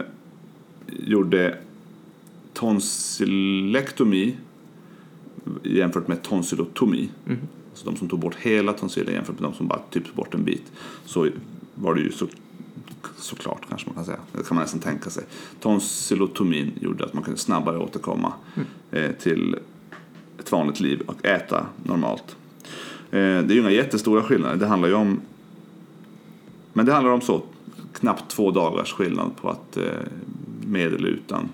gjorde tonsillektomi jämfört med tonsillotomi, alltså de som tog bort hela tonsillen jämfört med de som bara typ tog bort en bit, så var det ju så, såklart kanske man kan säga, det kan man nästan tänka sig. Tonsillotomin gjorde att man kunde snabbare återkomma eh, till ett vanligt liv och äta normalt. Eh, det är ju inga jättestora skillnader, det handlar ju om men det handlar om så knappt två dagars skillnad på att eh, med eller utan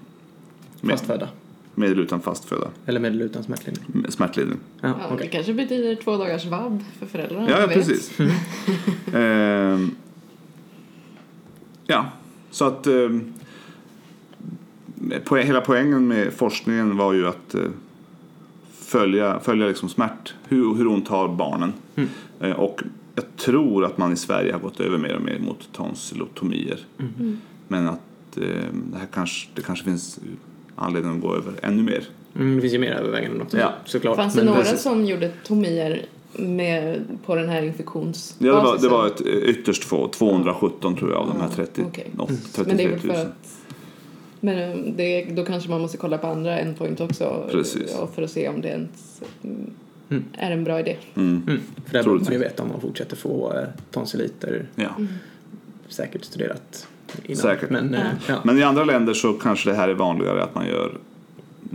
med, Fastfödda. med eller utan fastföda Eller med eller utan smärtlindring. smärtlindring. Ja, Ja, okej. Det kanske betyder två dagars vabb för föräldrarna. Ja, ja precis. Ja, så att poäng, hela poängen med forskningen var ju att eh, följa, följa liksom smärt, hur, hur ont har barnen. Eh, och jag tror att man i Sverige har gått över mer och mer mot tonsillotomier. Men att eh, det här kanske, det kanske finns anledning att gå över ännu mer. Mm, det finns ju mer överväganden också Ja. såklart. Fanns det Men några precis. som gjorde tomier med, på den här infektionsbasisen? Ja, det, var, det var ett eh, ytterst få, 217 tror jag av de här 30, okej. och Men 33 det är 000. väl för att... Men eh, det, då kanske man måste kolla på andra endpoint också. Precis. För att se om det ens mm, Mm. är en bra idé. Mm. Mm, för det här borde man ju veta om man fortsätter få eh, tonsilliter Ja. säkert studerat innan. Säkert. Men, ja. Men i andra länder så kanske det här är vanligare att man gör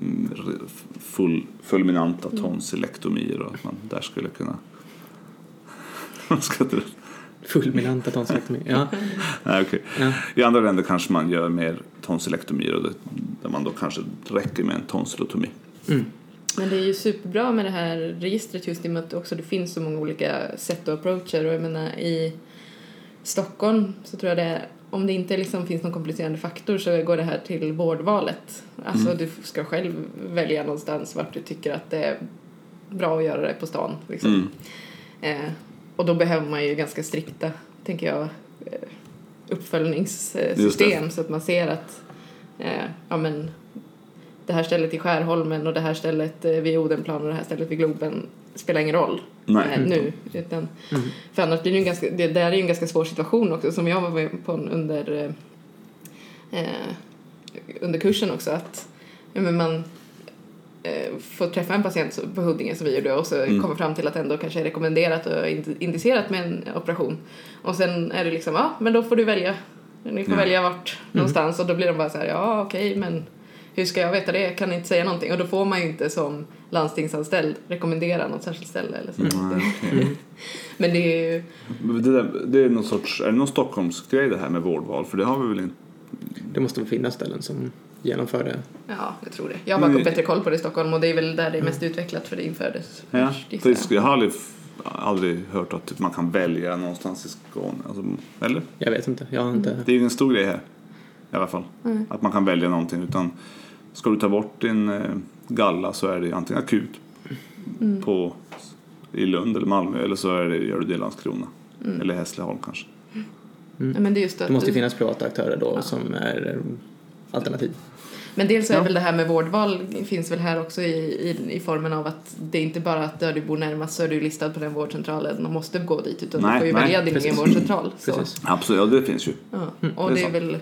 mm, full, fulminanta tonsillektomier och att man där skulle kunna... Ska? Fulminanta tonsillektomi. Ja. Nej, okej. Ja. I andra länder kanske man gör mer tonsillektomier och det, där man då kanske räcker med en tonsillotomi. Mm. Men det är ju superbra med det här registret just i och med att också det finns så många olika sätt och approacher och jag menar i Stockholm så tror jag det är om det inte liksom finns någon komplicerande faktor så går det här till vårdvalet. Alltså du ska själv välja någonstans vart du tycker att det är bra att göra det på stan. Liksom. Mm. Eh, och då behöver man ju ganska strikta, tänker jag, eh, uppföljningssystem så att man ser att eh, ja, men, det här stället i Skärholmen och det här stället eh, vid Odenplan och det här stället vid Globen spelar ingen roll Nej. eh, nu. Utan, För annars blir det ju en ganska, det där är ju en ganska svår situation också som jag var med på en under, eh, eh, under kursen också att ja, men man eh, får träffa en patient så- på Huddinge som vi gjorde och så kommer fram till att ändå kanske är rekommenderat och ind- indicerat med en operation. Och sen är det liksom, ja men då får du välja. Ni får Ja. välja vart någonstans och då blir de bara så här, ja okej men hur ska jag veta det? Jag kan inte säga någonting. Och då får man ju inte som landstingsanställd rekommendera något särskilt ställe eller så. Nej, okej. Men det är ju, Det, där, det är någon sorts, är det någon Stockholmsgrej det här med vårdval? För det har vi väl inte? Det måste väl finnas ställen som genomför det. ja jag tror det. Jag har bara Men- bättre koll på det i Stockholm och det är väl där det är mest utvecklat för det infördes Ja, först, för jag. jag har aldrig, aldrig hört att man kan välja någonstans i Skåne. Alltså, eller? Jag vet inte. Jag har inte... Det är ju ingen stor grej här. I alla fall. Att man kan välja någonting. Utan ska du ta bort din eh, galla så är det antingen akut på, i Lund eller Malmö eller så är det, gör du det i Landskrona. Eller Hässleholm kanske. Ja, Men det är just att Det måste ju du- finnas privata aktörer då som är eh, alternativ. Men dels är Ja. väl det här med vårdval finns väl här också i, i, i formen av att det är inte bara att där du bor närmast så är du listad på den vårdcentralen och måste gå dit utan Nej, du får ju nej, välja din egen vårdcentral. Absolut, ja det finns ju. Ja. Mm, Och det det är är väl,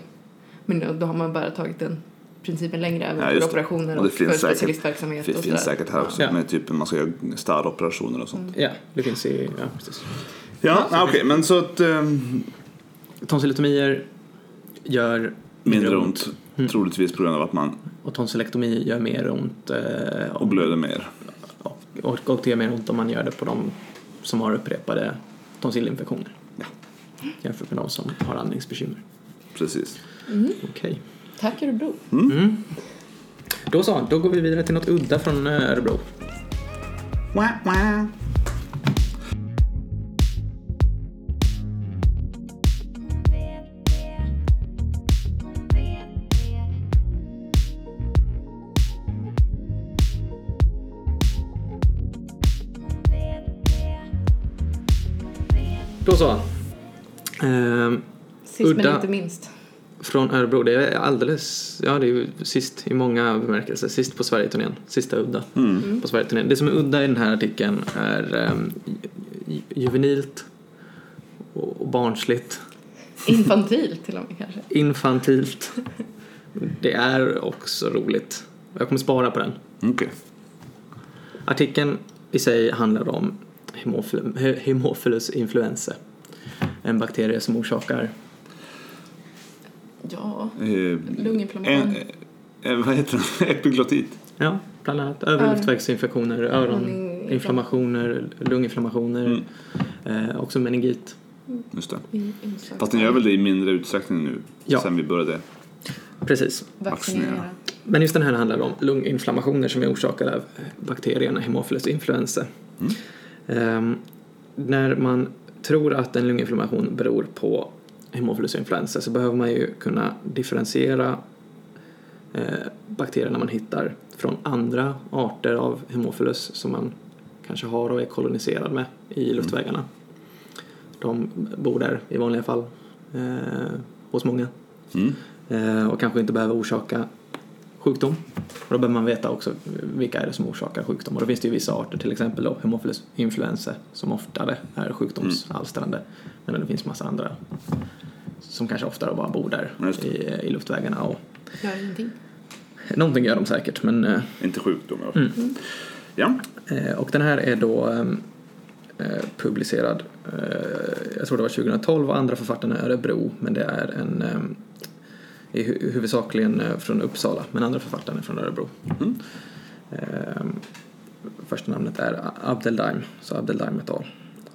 men då har man bara tagit den principen längre även Ja, för operationer Och och, för säkert- specialistverksamhet Det finns säkert här också Ja. med typ man ska göra starroperationer och sånt. Ja, det finns i, ja precis. Ja, ja okej, men så att ehm, Tonsillotomier gör mindre ont. Troligtvis på grund av att man och tonsilektomi gör mer ont eh, och blöder mer. och, och, och det gör mer ont om man gör det på de som har upprepade tonsillinfektioner. Ja. Jämfört med de som har andningsbekymmer. Precis. Okej. Tack Örebro. Mm. Då så, då går vi vidare till något udda från eh, Örebro. Wah, wah. Då så. Ehm, Sist men Udda. inte minst. Från Örebro, det är alldeles, ja det är ju sist i många bemärkelser, sist på Sverigeturnén, sista udda på Sverigeturnén. Det som är udda i den här artikeln är ju- juvenilt och och barnsligt, Infantil till och med kanske. infantilt. Det är också roligt. Jag kommer spara på den. Okej. Artikeln i sig handlar om hemofil- he- Haemophilus influenzae. En bakterie som orsakar Ja, Eh, lunginflammation. en, eh, vad heter den? Epiglottit. Ja, bland annat överluftvägsinfektioner, öroninflammationer, lunginflammationer, eh, också meningit. Just det. Inslag. Fast den gör väl det i mindre utsträckning nu Ja. sen vi började. Precis. Vaccinera. Men just den här handlar om lunginflammationer som är orsakade av bakterien Haemophilus influenzae. Ehm, när man tror att en lunginflammation beror på Haemophilus influenzae så behöver man ju kunna differentiera eh, bakterierna man hittar från andra arter av Haemophilus som man kanske har och är koloniserad med i luftvägarna. De bor där i vanliga fall eh, hos många Mm. eh, och kanske inte behöver orsaka sjukdom. Och då behöver man veta också vilka är det som orsakar sjukdom. Och då finns det ju vissa arter, till exempel då Haemophilus influenzae som oftare är sjukdomsalstrande. Men det finns massa andra som kanske oftare bara bor där Just det. i, i luftvägarna. Och Gör ingenting. någonting gör de säkert, men eh, Inte sjukdomar. Mm. Ja. Eh, Och den här är då eh, publicerad, eh, jag tror det var 2012 och andra författarna är Örebro men det är en i hu- huvudsakligen eh, från Uppsala men andra författarna är från Örebro. Mm. Ehm, Första namnet är Abdeldaim, så Abdeldaim et al.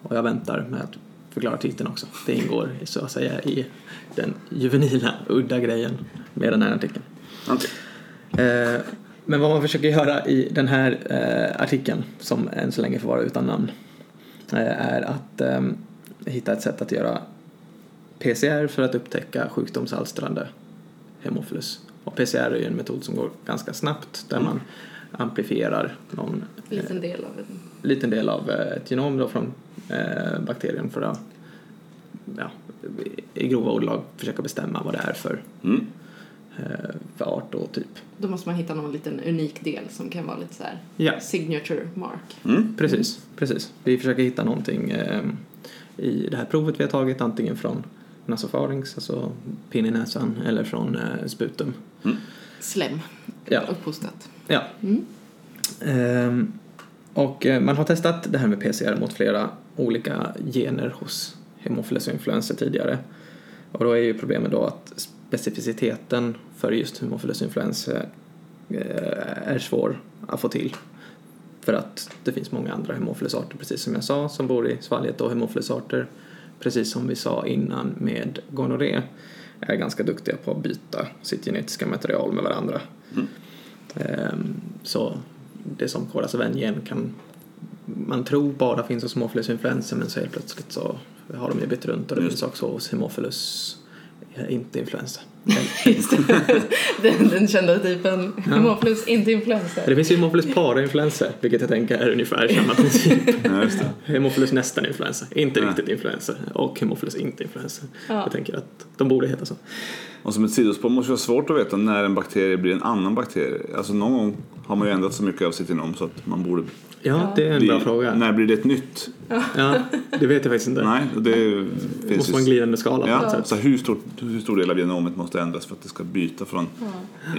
Och jag väntar med att förklara titeln också. Det ingår så att säga i den juvenila, udda grejen med den här artikeln. Okej. Eh, Men vad man försöker göra i den här eh, artikeln, som än så länge får vara utan namn, eh, är att eh, hitta ett sätt att göra PCR för att upptäcka sjukdomsalstrande hemophilus. Och PCR är ju en metod som går ganska snabbt där man amplifierar någon En liten del av en... liten del av eh, ett genom då från eh, bakterien för att ja, i grova ordalag försöka bestämma vad det är för, Mm. eh, för art och typ. Då måste man hitta någon liten unik del som kan vara lite så här Ja. signature mark. Mm. Precis, precis. Vi försöker hitta någonting eh, i det här provet vi har tagit, antingen från nasofarynx, alltså pinne i näsan, eller från eh, sputum. Slem. Ja. Upphostat. Ja. Mm. Och eh, man har testat det här med PCR mot flera olika gener hos Haemophilus influenza tidigare. Och då är ju problemet då att specificiteten för just Haemophilus influenza eh, är svår att få till. För att det finns många andra Haemophilus-arter, precis som jag sa, som bor i svalget och Haemophilus-arter, precis som vi sa innan med gonorré, är ganska duktiga på att byta sitt genetiska material med varandra. Ehm, Så det som kodas av en gen kan man tror bara finns hos Haemophilus influenza men så helt plötsligt så har de ju bytt runt och det Just finns också hos Haemophilus inte influensa. Just det. den, den kända typen. Hemophilus, inte influensa. Det finns ju Hemophilus parainfluensa, vilket jag tänker är ungefär samma princip. Ja. Hemophilus nästan influensa, inte Ja. riktigt influensa. Och Hemophilus inte influensa. Ja. Jag tänker att de borde heta så. Och som ett sidospår måste det vara svårt att veta när en bakterie blir en annan bakterie. Alltså någon gång har man ju ändrat så mycket av sitt genom så att man borde Ja, det är en bra fråga. När blir det ett nytt? Ja, det vet jag faktiskt inte. Nej, det finns måste vara en glidande skala på Ja, något sätt. så hur stor, hur stor del av genomet måste ändras för att det ska byta från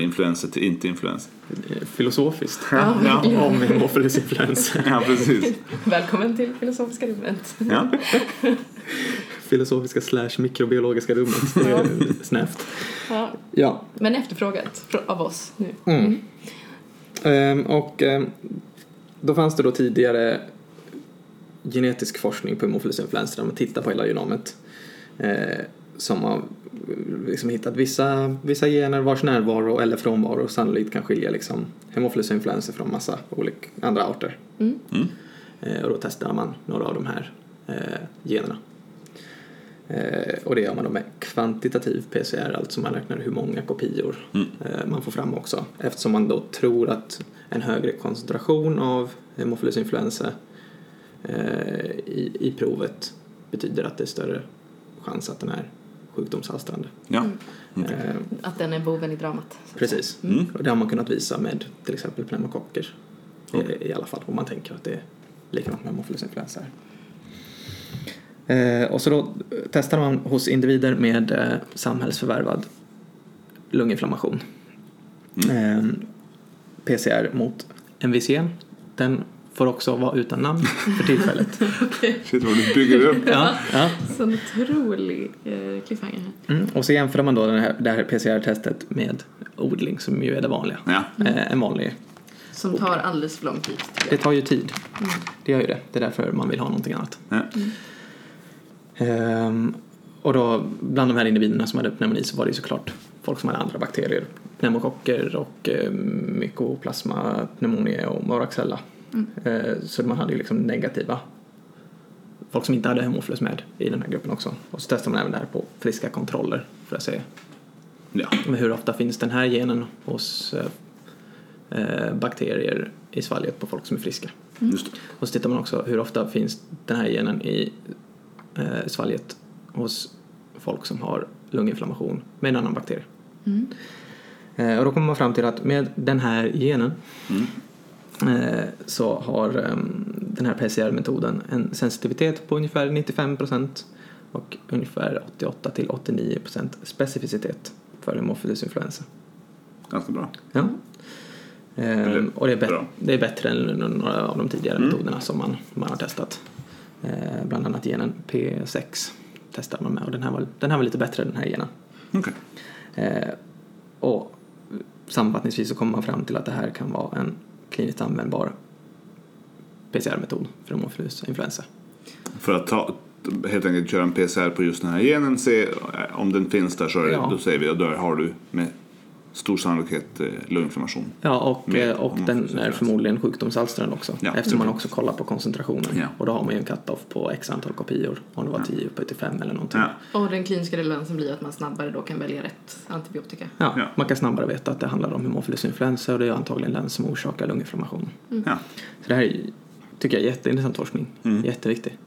influensa till inte influensa? Filosofiskt. Ja, verkligen. Om Hemophilus influensa. Ja, precis. Välkommen till Filosofiska rummet. Ja. Filosofiska slash mikrobiologiska rummet. Det är snävt. Ja. Ja, Men efterfrågat frå- av oss nu. Mm. Ehm, och ehm, då fanns det då tidigare genetisk forskning på Hemophilus influenza där man tittar på hela genomet. Eh, som har liksom hittat vissa, vissa gener vars närvaro eller frånvaro sannolikt kan skilja liksom Hemophilus influenza från massa olika andra arter. Mm. Mm. Eh, och då testar man några av de här eh, generna. Eh, och det gör man då med kvantitativ PCR, alltså man räknar hur många kopior Mm. eh, man får fram också. Eftersom man då tror att en högre koncentration av Hemophilus influenza eh, i, i provet betyder att det är större chans att den är sjukdomsalstrande. Ja. Eh, Att den är boven i dramat. precis. Mm. Och det har man kunnat visa med till exempel pneumokocker i, i alla fall, om man tänker att det är likadant med. Eh, och så då testar man hos individer med eh, samhällsförvärvad lunginflammation. Eh, PCR mot MVC. Den får också vara utan namn för tillfället. Shit vad du bygger upp. ja, ja. Sån otrolig eh, cliffhanger här. Mm. Och så jämför man då den här, det här PCR-testet med odling som ju är det vanliga. Ja. Eh, en vanlig Som tar alldeles för lång tid. Det tar ju tid. Det gör ju det. Det är därför man vill ha någonting annat. Ja. Ehm, och då, bland de här individerna som hade pneumoni så var det ju såklart folk som hade andra bakterier. Pneumokocker och eh, Mycoplasma pneumoniae och Moraxella. Eh, så man hade ju liksom negativa folk som inte hade hemophilus med i den här gruppen också. Och så testade man även det här på friska kontroller för att se Ja. men hur ofta finns den här genen hos eh, eh, bakterier i svalget på folk som är friska. Just det. Och så tittar man också hur ofta finns den här genen i eh, svalget hos folk som har lunginflammation med en annan bakterie. Mm. Eh, och då kommer man fram till att med den här genen Mm. eh, så har ehm, den här PCR-metoden en sensitivitet på ungefär 95% och ungefär 88 till 89% specificitet för hemophilus influenza. Ganska bra. Ja. Ehm, och det är, bra. det är bättre än några av de tidigare Mm. metoderna som man, man har testat. Ehm, bland annat genen P6 testar man med och den här var, den här var lite bättre den här genen. Okej. Ehm, och sammanfattningsvis så kommer man fram till att det här kan vara en kliniskt användbar PCR-metod för hemophilus influensa. För att ta, helt enkelt köra en PCR på just den här genen, se eh, om den finns där så är det, Ja. då säger vi att där har du med stor sannolikhet eh, lunginflammation. Ja, och, Med eh, och den är förmodligen sjukdomsalstrande också Ja. eftersom man också kollar på koncentrationen. Ja. Och då har man ju en cut-off på x antal kopior, om det var 10 uppe till 5 eller någonting. Ja. Och den kliniska relevansen blir att man snabbare då kan välja rätt antibiotika. Ja, Ja. man kan snabbare veta att det handlar om hemophilus influensa och det är antagligen den som orsakar lunginflammation. Ja. Så det här är, tycker jag är jätteintressant forskning. Mm. Jätteviktig.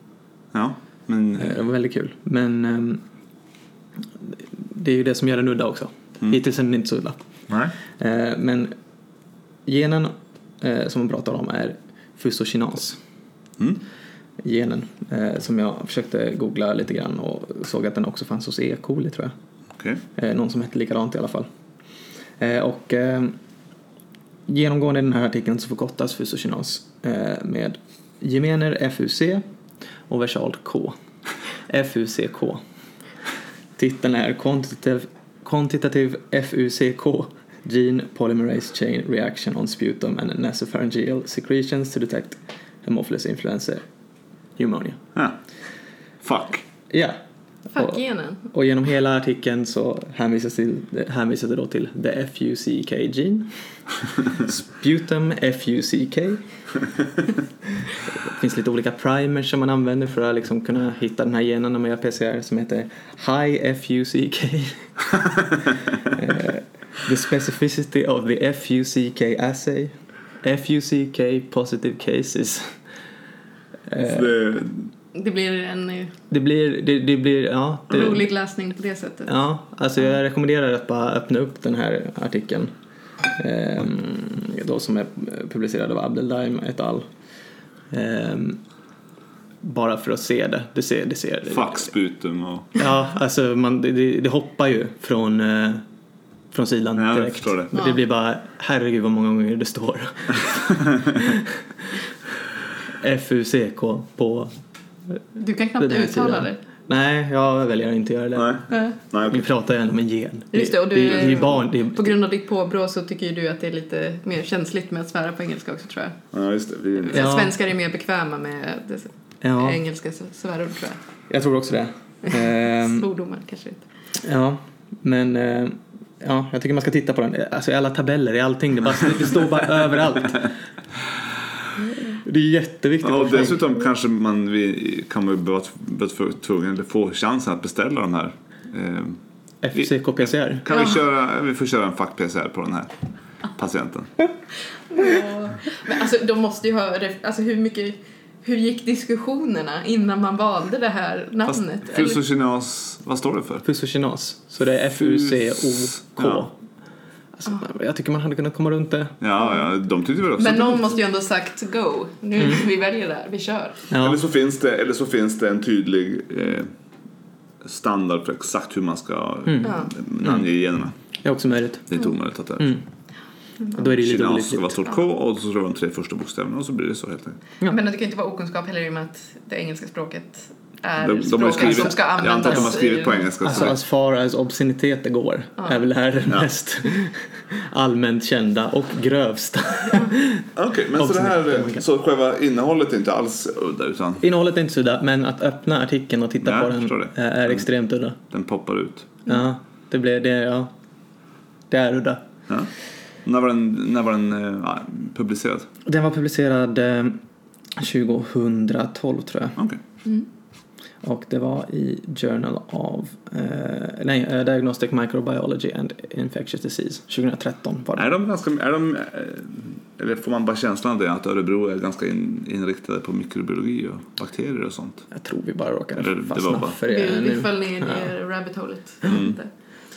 ja, men Eh, Det var väldigt kul. Men ehm, det är ju det som gör den udda också. Mm. Hittills är den inte så nej. Eh, Men genen eh, som man pratar om är fusokinas. Mm. Genen eh, som jag försökte googla lite grann och såg att den också fanns hos E. coli tror jag. Okej. Eh, någon som hette likadant i alla fall. Eh, och eh, genomgående i den här artikeln så förkortas fusokinas med gemener FUC och versalt K. FUCK. Titeln är Quantitative, quantitative FUCK Gene Polymerase Chain Reaction on Sputum and Nasopharyngeal Secretions to Detect Hemophilus Influenza Pneumonia. Ja. Fuck. Ja. Fuck Och- genen. och genom hela artikeln så hänvisas, till, hänvisas det då till the FUCK gene. Sputum FUCK. Det finns lite olika primers som man använder för att liksom kunna hitta den här genen när man gör PCR som heter High FUCK. Eh, the specificity of the FUCK assay. FUCK positive cases. Så det, Det blir en eh, Det blir, det, det blir, ja. Det, rolig läsning på det sättet. Ja, alltså jag rekommenderar att bara öppna upp den här artikeln. Ehm, då som är publicerad av Abdeldaim et al. Ehm, bara för att se det. Det ser, det ser. faxsputum och... Ja, alltså man, det, det, det hoppar ju från, eh, från sidan Ja, direkt. det. Men det blir bara, herregud vad många gånger det står. FUCK på Du kan knappt uttala det. Nej, jag väljer att inte göra det. Nej, Nej. nej Vi pratar ju ändå om en gen. Just det, och du, det, det är ju barn, det är, På grund av ditt påbrå så tycker ju du att det är lite mer känsligt med att svära på engelska också tror jag. Ja, just det. Vi, Ja. Svenskar är mer bekväma med det, ja, engelska svärord tror jag. jag tror också det. Ehm, Svordomar kanske inte. ja, men eh, ja, jag tycker man ska titta på den. Alltså i alla tabeller, i allting, det, bara, det står bara överallt. Det är jätteviktigt. Ja, och dessutom kanske man vi, kan man ju vara tvungen eller få chansen att beställa de här. Eh, FCK PCR. kan vi Ja. köra, vi får köra en fack-PCR på den här patienten. Men alltså de måste ju ha, alltså hur mycket, hur gick diskussionerna innan man valde det här namnet? Fusokinas, vad står det för? Fusokinas. Så det är F-U-C-O-K. Ja. Alltså, jag tycker man hade kunnat komma runt det. Ja, ja de tyckte väl också Men någon måste ju ändå ha sagt go, nu vi väljer det här, vi kör. Ja. Eller, så finns det, eller så finns det en tydlig eh, standard för exakt hur man ska Mm. Namnge generna. Det är också möjligt. Det är inte omöjligt att det är. Mm. Och då är det ju lite Kinas ska vara stort K och så slår de tre första bokstäverna och så blir det så helt enkelt. Ja. Men det kan ju inte vara okunskap heller i och med att det engelska språket är De, de språket skrivit, som ska jag användas. antar att de har skrivit på engelska. Alltså så as far as obsceniteter går är väl det här det Ja. mest allmänt kända och grövsta. Okej, men så det här, så själva innehållet är inte alls udda utan Innehållet är inte så udda, men att öppna artikeln och titta Ja, på jag den är Mm. extremt udda. den poppar ut. Ja, det blir det, ja. Det är udda. Ja. När var den, när var den ja, publicerad? Den var publicerad eh, 2012 tror jag. Okej. Och det var i Journal of eh, nej, eh, Diagnostic Microbiology and Infectious Disease. 2013 var det. Är de ganska, är de, eh, eller får man bara känslan av det att Örebro är ganska in, inriktade på mikrobiologi och bakterier och sånt? Jag tror vi bara råkade Eller det var fastna bara- för det Vi, vi nu. föll ner i rabbit holet. Mm.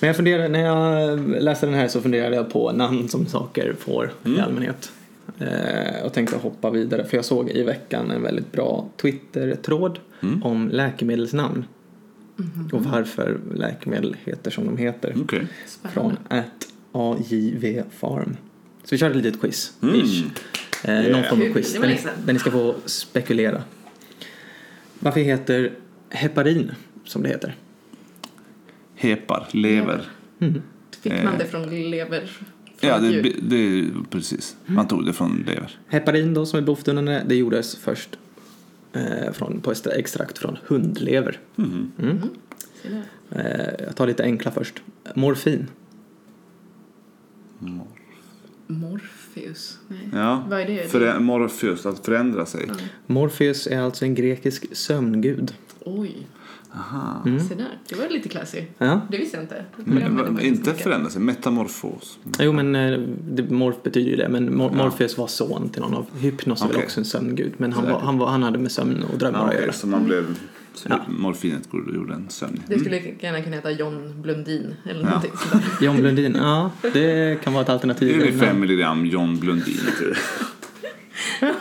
Men jag funderade, när jag läste den här så funderade jag på namn som saker får Mm. i allmänhet. Eh, och tänkte hoppa vidare för jag såg i veckan en väldigt bra Twitter-tråd Mm. om läkemedelsnamn. Mhm. Och varför läkemedel heter som de heter. Okej. Från at AJV Farm. Så vi körde ett litet quiz. Mm. Eh, Någon Yeah. form av quiz där ni, där ni ska få spekulera. Varför heter heparin som det heter? Hepar, lever. Fick Eh. man det från lever? Från Ja, ett det, djur? det, precis. Man tog det från lever. Heparin då som är blodförtunnande, det gjordes först eh, från, på extra- extrakt från hundlever. Mhm. Mm. Där. Eh, jag tar lite enkla först. Morfin. Morpheus? Nej. Ja, Vad är det? Morpheus, att förändra sig. Morpheus är alltså en grekisk sömngud. Oj, Aha. Mm. se där. Det var lite classy. Ja. Det visste jag inte. Men, faktiskt inte förändra sig, metamorfos. Jo men eh, det, morf betyder ju det, men Mor- Ja. Morpheus var son till någon av Hypnos väl Okej. också en sömngud. Men han, var, han, var, han hade med sömn och drömmar Ja, att göra. så man blev... Så Ja. morfinet gjorde en sömn. Det skulle gärna kunna heta John Blundin eller Ja. någonting. John Blundin, ja det kan vara ett Det alternativ. är 5 milligram John Blundin till,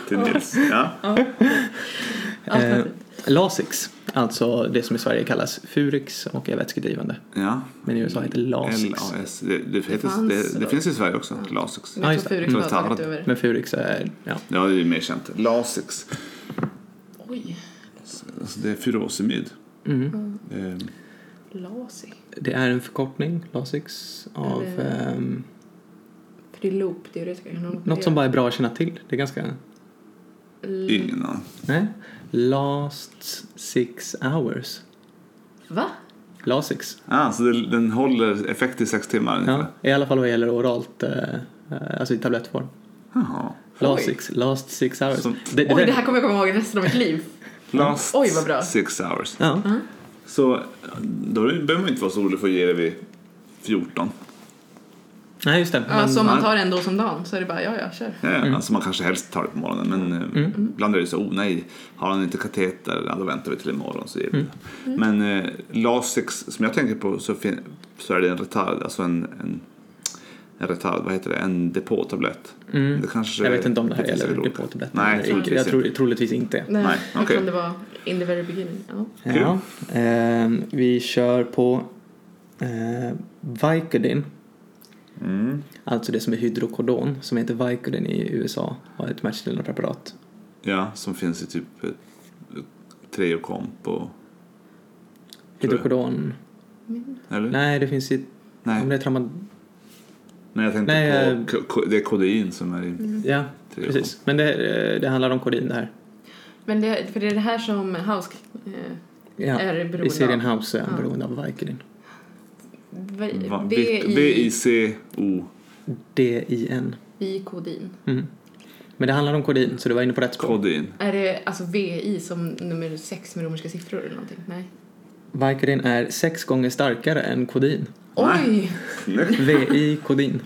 till Nils. Ja. Eh, Alternativt. Lasix, alltså det som i Sverige kallas Furix och är vätskedrivande. ja. Men i USA heter Lasix. LAS. Det, det, heter, fanns det, det finns i Sverige också, Lasix. Men Ja, just det. Över. Men Furix är, ja. Ja, det är ju mer känt. Lasix. Oj, Alltså, det är furosemid. Mm. Eh, Lasi. Det är en förkortning, Lasix, av Eller- ehm, För det är loop, det är det ska jag något som bara är bra att känna till. Det är ganska, ingen aning. nej. Last six hours. Va? Lasix. Ah, så det, den håller effekt i sex timmar ungefär? Ja, I alla fall vad gäller oralt, eh, eh, alltså i tablettform. Jaha. Last Oj. six, last six hours. Som- det, det, Oj, det här kommer jag komma ihåg resten av mitt liv. Last Oj, vad bra. six hours. Ja. Så då behöver man inte vara så orolig för att ge det vid 14. Nej, just det. Ja, så om man tar en dos om dagen så är det bara ja, ja, kör. Ja, ja, Alltså man kanske helst tar det på morgonen men eh, ibland är det så, oh nej, har han inte kateter, ja, då väntar vi till imorgon så det. Men eh, Lasix, som jag tänker på så, fin- så är det en retard, alltså en, en, en retard, vad heter det, en depåtablett. Det kanske jag vet inte om det här gäller depåtabletter. Nej, jag, troligtvis jag tror, inte. troligtvis inte. Nej, Nej, kan det vara in the very beginning. Ja. Ja. ehm, vi kör på eh, Vicodin. Mm. Alltså det som är hydrokodon, som heter Vicodin i USA är ett smärtstillande preparat. Ja, som finns i typ eh, Treokomp och... Hydrokodon, Eller? nej det finns i, Nej. om det är trauma, Nej, jag tänkte Nej, på, eh, det är kodein som är i ja Treokomp. precis. Men det, eh, det handlar om kodin det här. Men det, för det är det här som House eh, Ja. är beroende I serien av. House är han Ja. beroende av Vicodin. V- Va- V- i- V-I-C-O. D-I-N. i kodin. Mm. Men det handlar om kodin, så du var inne på rätt spår. Kodein. Är det alltså VI som nummer sex med romerska siffror eller någonting? Nej. Vicodin är sex gånger starkare än kodin. Oj! VI kodin.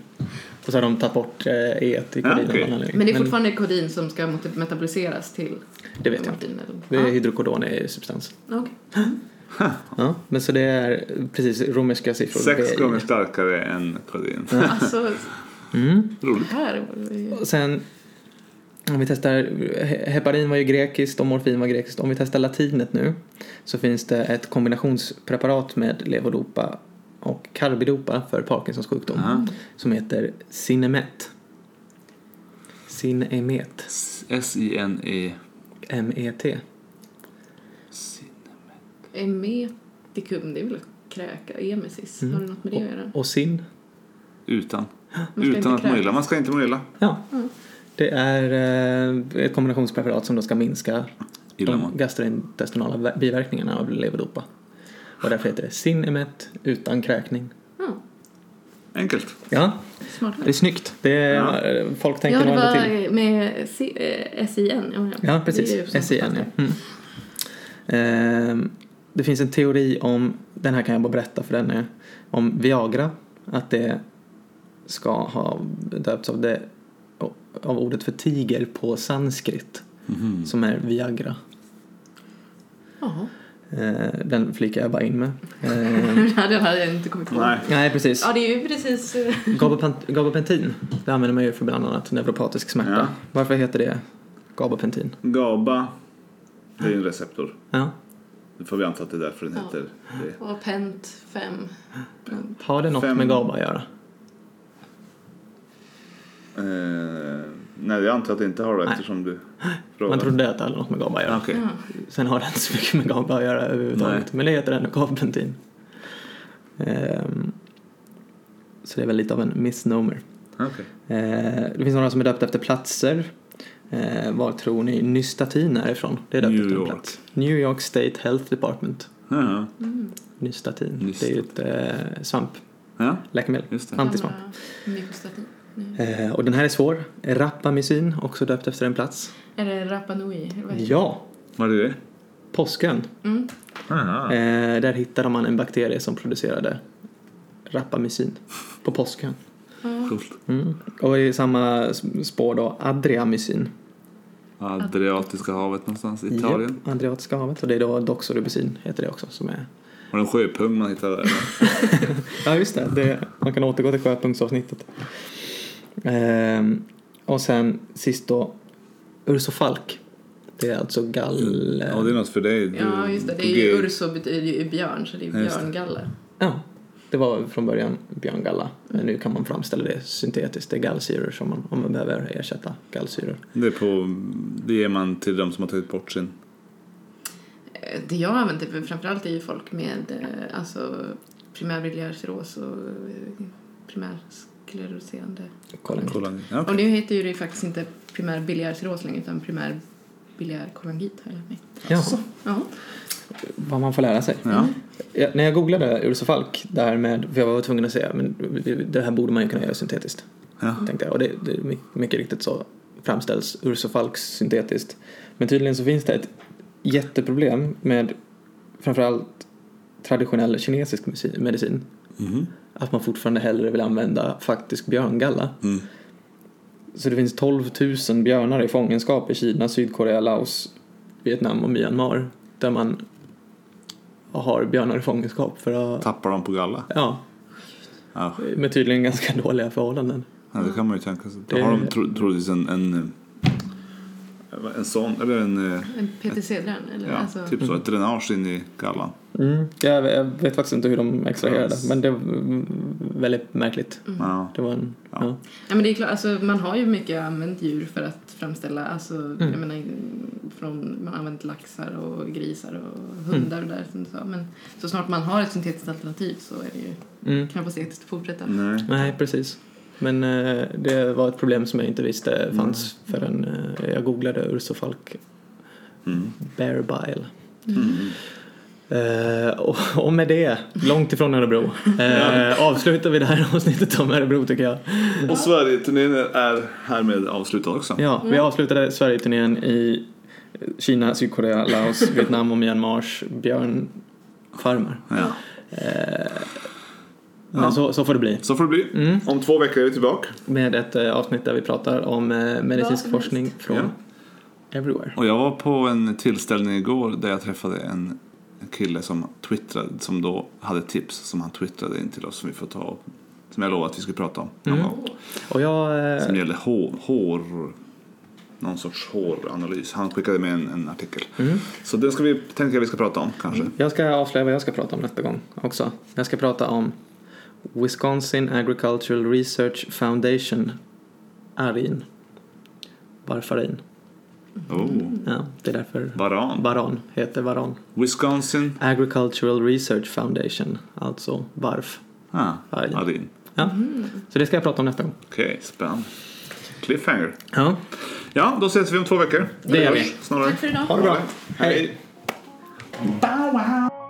Och så har de tagit bort eh, E i Ja, kodin. någon anledning. Men det är fortfarande kodin som ska metaboliseras till Det vet jag inte. Det är hydrokodon i substans. Ja, okej. Ja, men så det är precis romerska siffror. Sex gånger starkare än kodein. Alltså, Mm. Roligt. här. Och sen om vi testar, he- heparin var ju grekiskt och morfin var grekiskt. Om vi testar latinet nu så finns det ett kombinationspreparat med levodopa och carbidopa för Parkinsons sjukdom Ja. som heter Cinemet. Cinemet. S-I-N-E. M-E-T. Emeticum, det är väl att kräka? Emesis, har det något med det att göra? Och sin. Utan. Utan att mylla. Man ska inte mylla. Ja. Det är eh, ett kombinationspreparat som då ska minska de gastrointestinala biverkningarna av levodopa. Och därför heter det Cinemet utan kräkning. Ja, Enkelt. Ja, smart. det är snyggt. Det är, Ja. Folk tänker Ja, det nog ändå till. var med eh, SIN. Ja, Ja, Det precis. SIN, ja. Mm. Det finns en teori om, den här kan jag bara berätta för den är, om Viagra. Att det ska ha döpts av, det, av ordet för tiger på sanskrit. Mhm. Som är Viagra. Jaha. Eh, den flikar jag bara in med. Ehm, Den hade jag inte kommit på. Nej. nej, precis. Ja, det är ju precis... eh, Gabapen- Gabapentin, det använder man ju för bland annat neuropatisk smärta. Ja. Varför heter det gabapentin? GABA. Det är en receptor. Ja. Nu får vi anta att det är därför den Ja. heter det. Och Pent 5. Har det något Fem- med GABA att göra? Eh, nej, jag antar att det inte har det Nej. eftersom du Man frågar. trodde att det hade något med GABA att göra. Okej. Sen har det inte så mycket med GABA att göra överhuvudtaget. Nej. Men det heter ändå gabapentin. Ehm, så det är väl lite av en misnomer. Okej. Eh, det finns några som är döpta efter platser. Eh, var tror ni nystatin är ifrån? Det är New York. plats. New York State Health Department. Ja, Nystatin. Nystatin. Det är ju ett eh, svampläkemedel. ja. Antisvamp. Mykostatin. Eh, och den här är svår. Rapamycin, också döpt efter en plats. Är det Rapa Nui? eller vad heter det? Ja, Var det det? påskön. Mm. Eh, där hittade man en bakterie som producerade rapamycin på påskön. Coolt. Mm. Och i samma spår då adriamycin. Adriatiska havet någonstans i Italien. Japp, Adriatiska havet. Och det är då doxorubicin heter det också som är... Var det en sjöpung man hittade där? Ja just det, det man kan återgå till sjöpunktsavsnittet. Ehm, och sen sist då ursofalk. Det är alltså gall... ja, det är något för dig. Du- Ja, just det. Det är ju. Urso betyder ju björn, så det är björngalle. Ja, det var från början björngalla. Men nu kan man framställa det syntetiskt. Det är gallsyror som man, om man behöver ersätta gallsyror. Det, är på, det ger man till de som har tagit bort sin... Eh, Det jag för framförallt är ju folk med eh, alltså, primär biliärcirros och eh, primärskleroserande Kolla. Kolan. Ja, okej. Och nu heter ju det faktiskt inte primär biliärcirros längre utan primär biliär kolangit har jag lärt mig. Ja, Ja. Vad man får lära sig. Ja. Ja, när jag googlade ursofalk där med, för jag var tvungen att säga, men det här borde man ju kunna göra syntetiskt. Ja. Tänkte jag. Och det, det mycket riktigt så framställs ursofalx syntetiskt. Men tydligen så finns det ett jätteproblem med framförallt traditionell kinesisk medicin. Mhm. Att man fortfarande hellre vill använda faktisk björngalla. Mm. Så det finns 12 000 björnar i fångenskap i Kina, Sydkorea, Laos, Vietnam och Myanmar. Där man har björnar i fångenskap för att, Tappar de på galla? ja, Ja. med tydligen ganska dåliga förhållanden. ja, det kan man ju tänka sig. Då har de tro, troligtvis en, en, en sån, eller en, eh, En PTC-drän? Eller? ja, Alltså, typ så, ett dränage in i gallan. Mm. Jag, jag vet faktiskt inte hur de extraherade, men det var väldigt märkligt. Ja. Det var en, Ja. ja. Ja, men det är klart, alltså, man har ju mycket använt djur för att framställa, alltså, Mm. jag menar, från, man har använt laxar och grisar och hundar och där som du sa. Men så snart man har ett syntetiskt alternativ så är det ju Mm. knappast etiskt att fortsätta. Nej. Nej, precis. Men eh, det var ett problem som jag inte visste fanns förrän eh, jag googlade ursofalk Mm. bear bile. Mm. Eh, och, och med det, långt ifrån Örebro, eh, avslutar vi det här avsnittet om Örebro tycker jag. Och Sverige-turnén är härmed avslutad också. Ja, vi avslutade Sverigeturnén i Kina, Sydkorea, Laos, Vietnam och Myanmars björnfarmar. Ja. Eh, men Ja. så, så får det bli. Så får det bli. Mm. Om två veckor är vi tillbaka. Med ett eh, avsnitt där vi pratar om eh, medicinsk som forskning från Ja. everywhere. Och jag var på en tillställning igår där jag träffade en kille som twittrade, som då hade tips som han twittrade in till oss som vi får ta som jag lovade att vi skulle prata om någon Mm. gång. Och jag... Eh, Som gäller hår, hår, någon sorts håranalys. Han skickade med en, en artikel. mm. Så den ska vi, tänker jag vi ska prata om kanske. Jag ska avslöja vad jag ska prata om nästa gång också. Jag ska prata om Wisconsin Agricultural Research Foundation, ARIN. Varfarin. Oh. Ja, det är därför Varan. Varan heter Varan. Wisconsin. Agricultural Research Foundation, alltså VARF. Ah, Arin. Arin. Ja. Så det ska jag prata om nästa gång. Okej, spännande. Cliffhanger. Ja, Ja, då ses vi om två veckor. Det gör vi. Snarare. Tack för idag. ha det bra. Hej. Bye.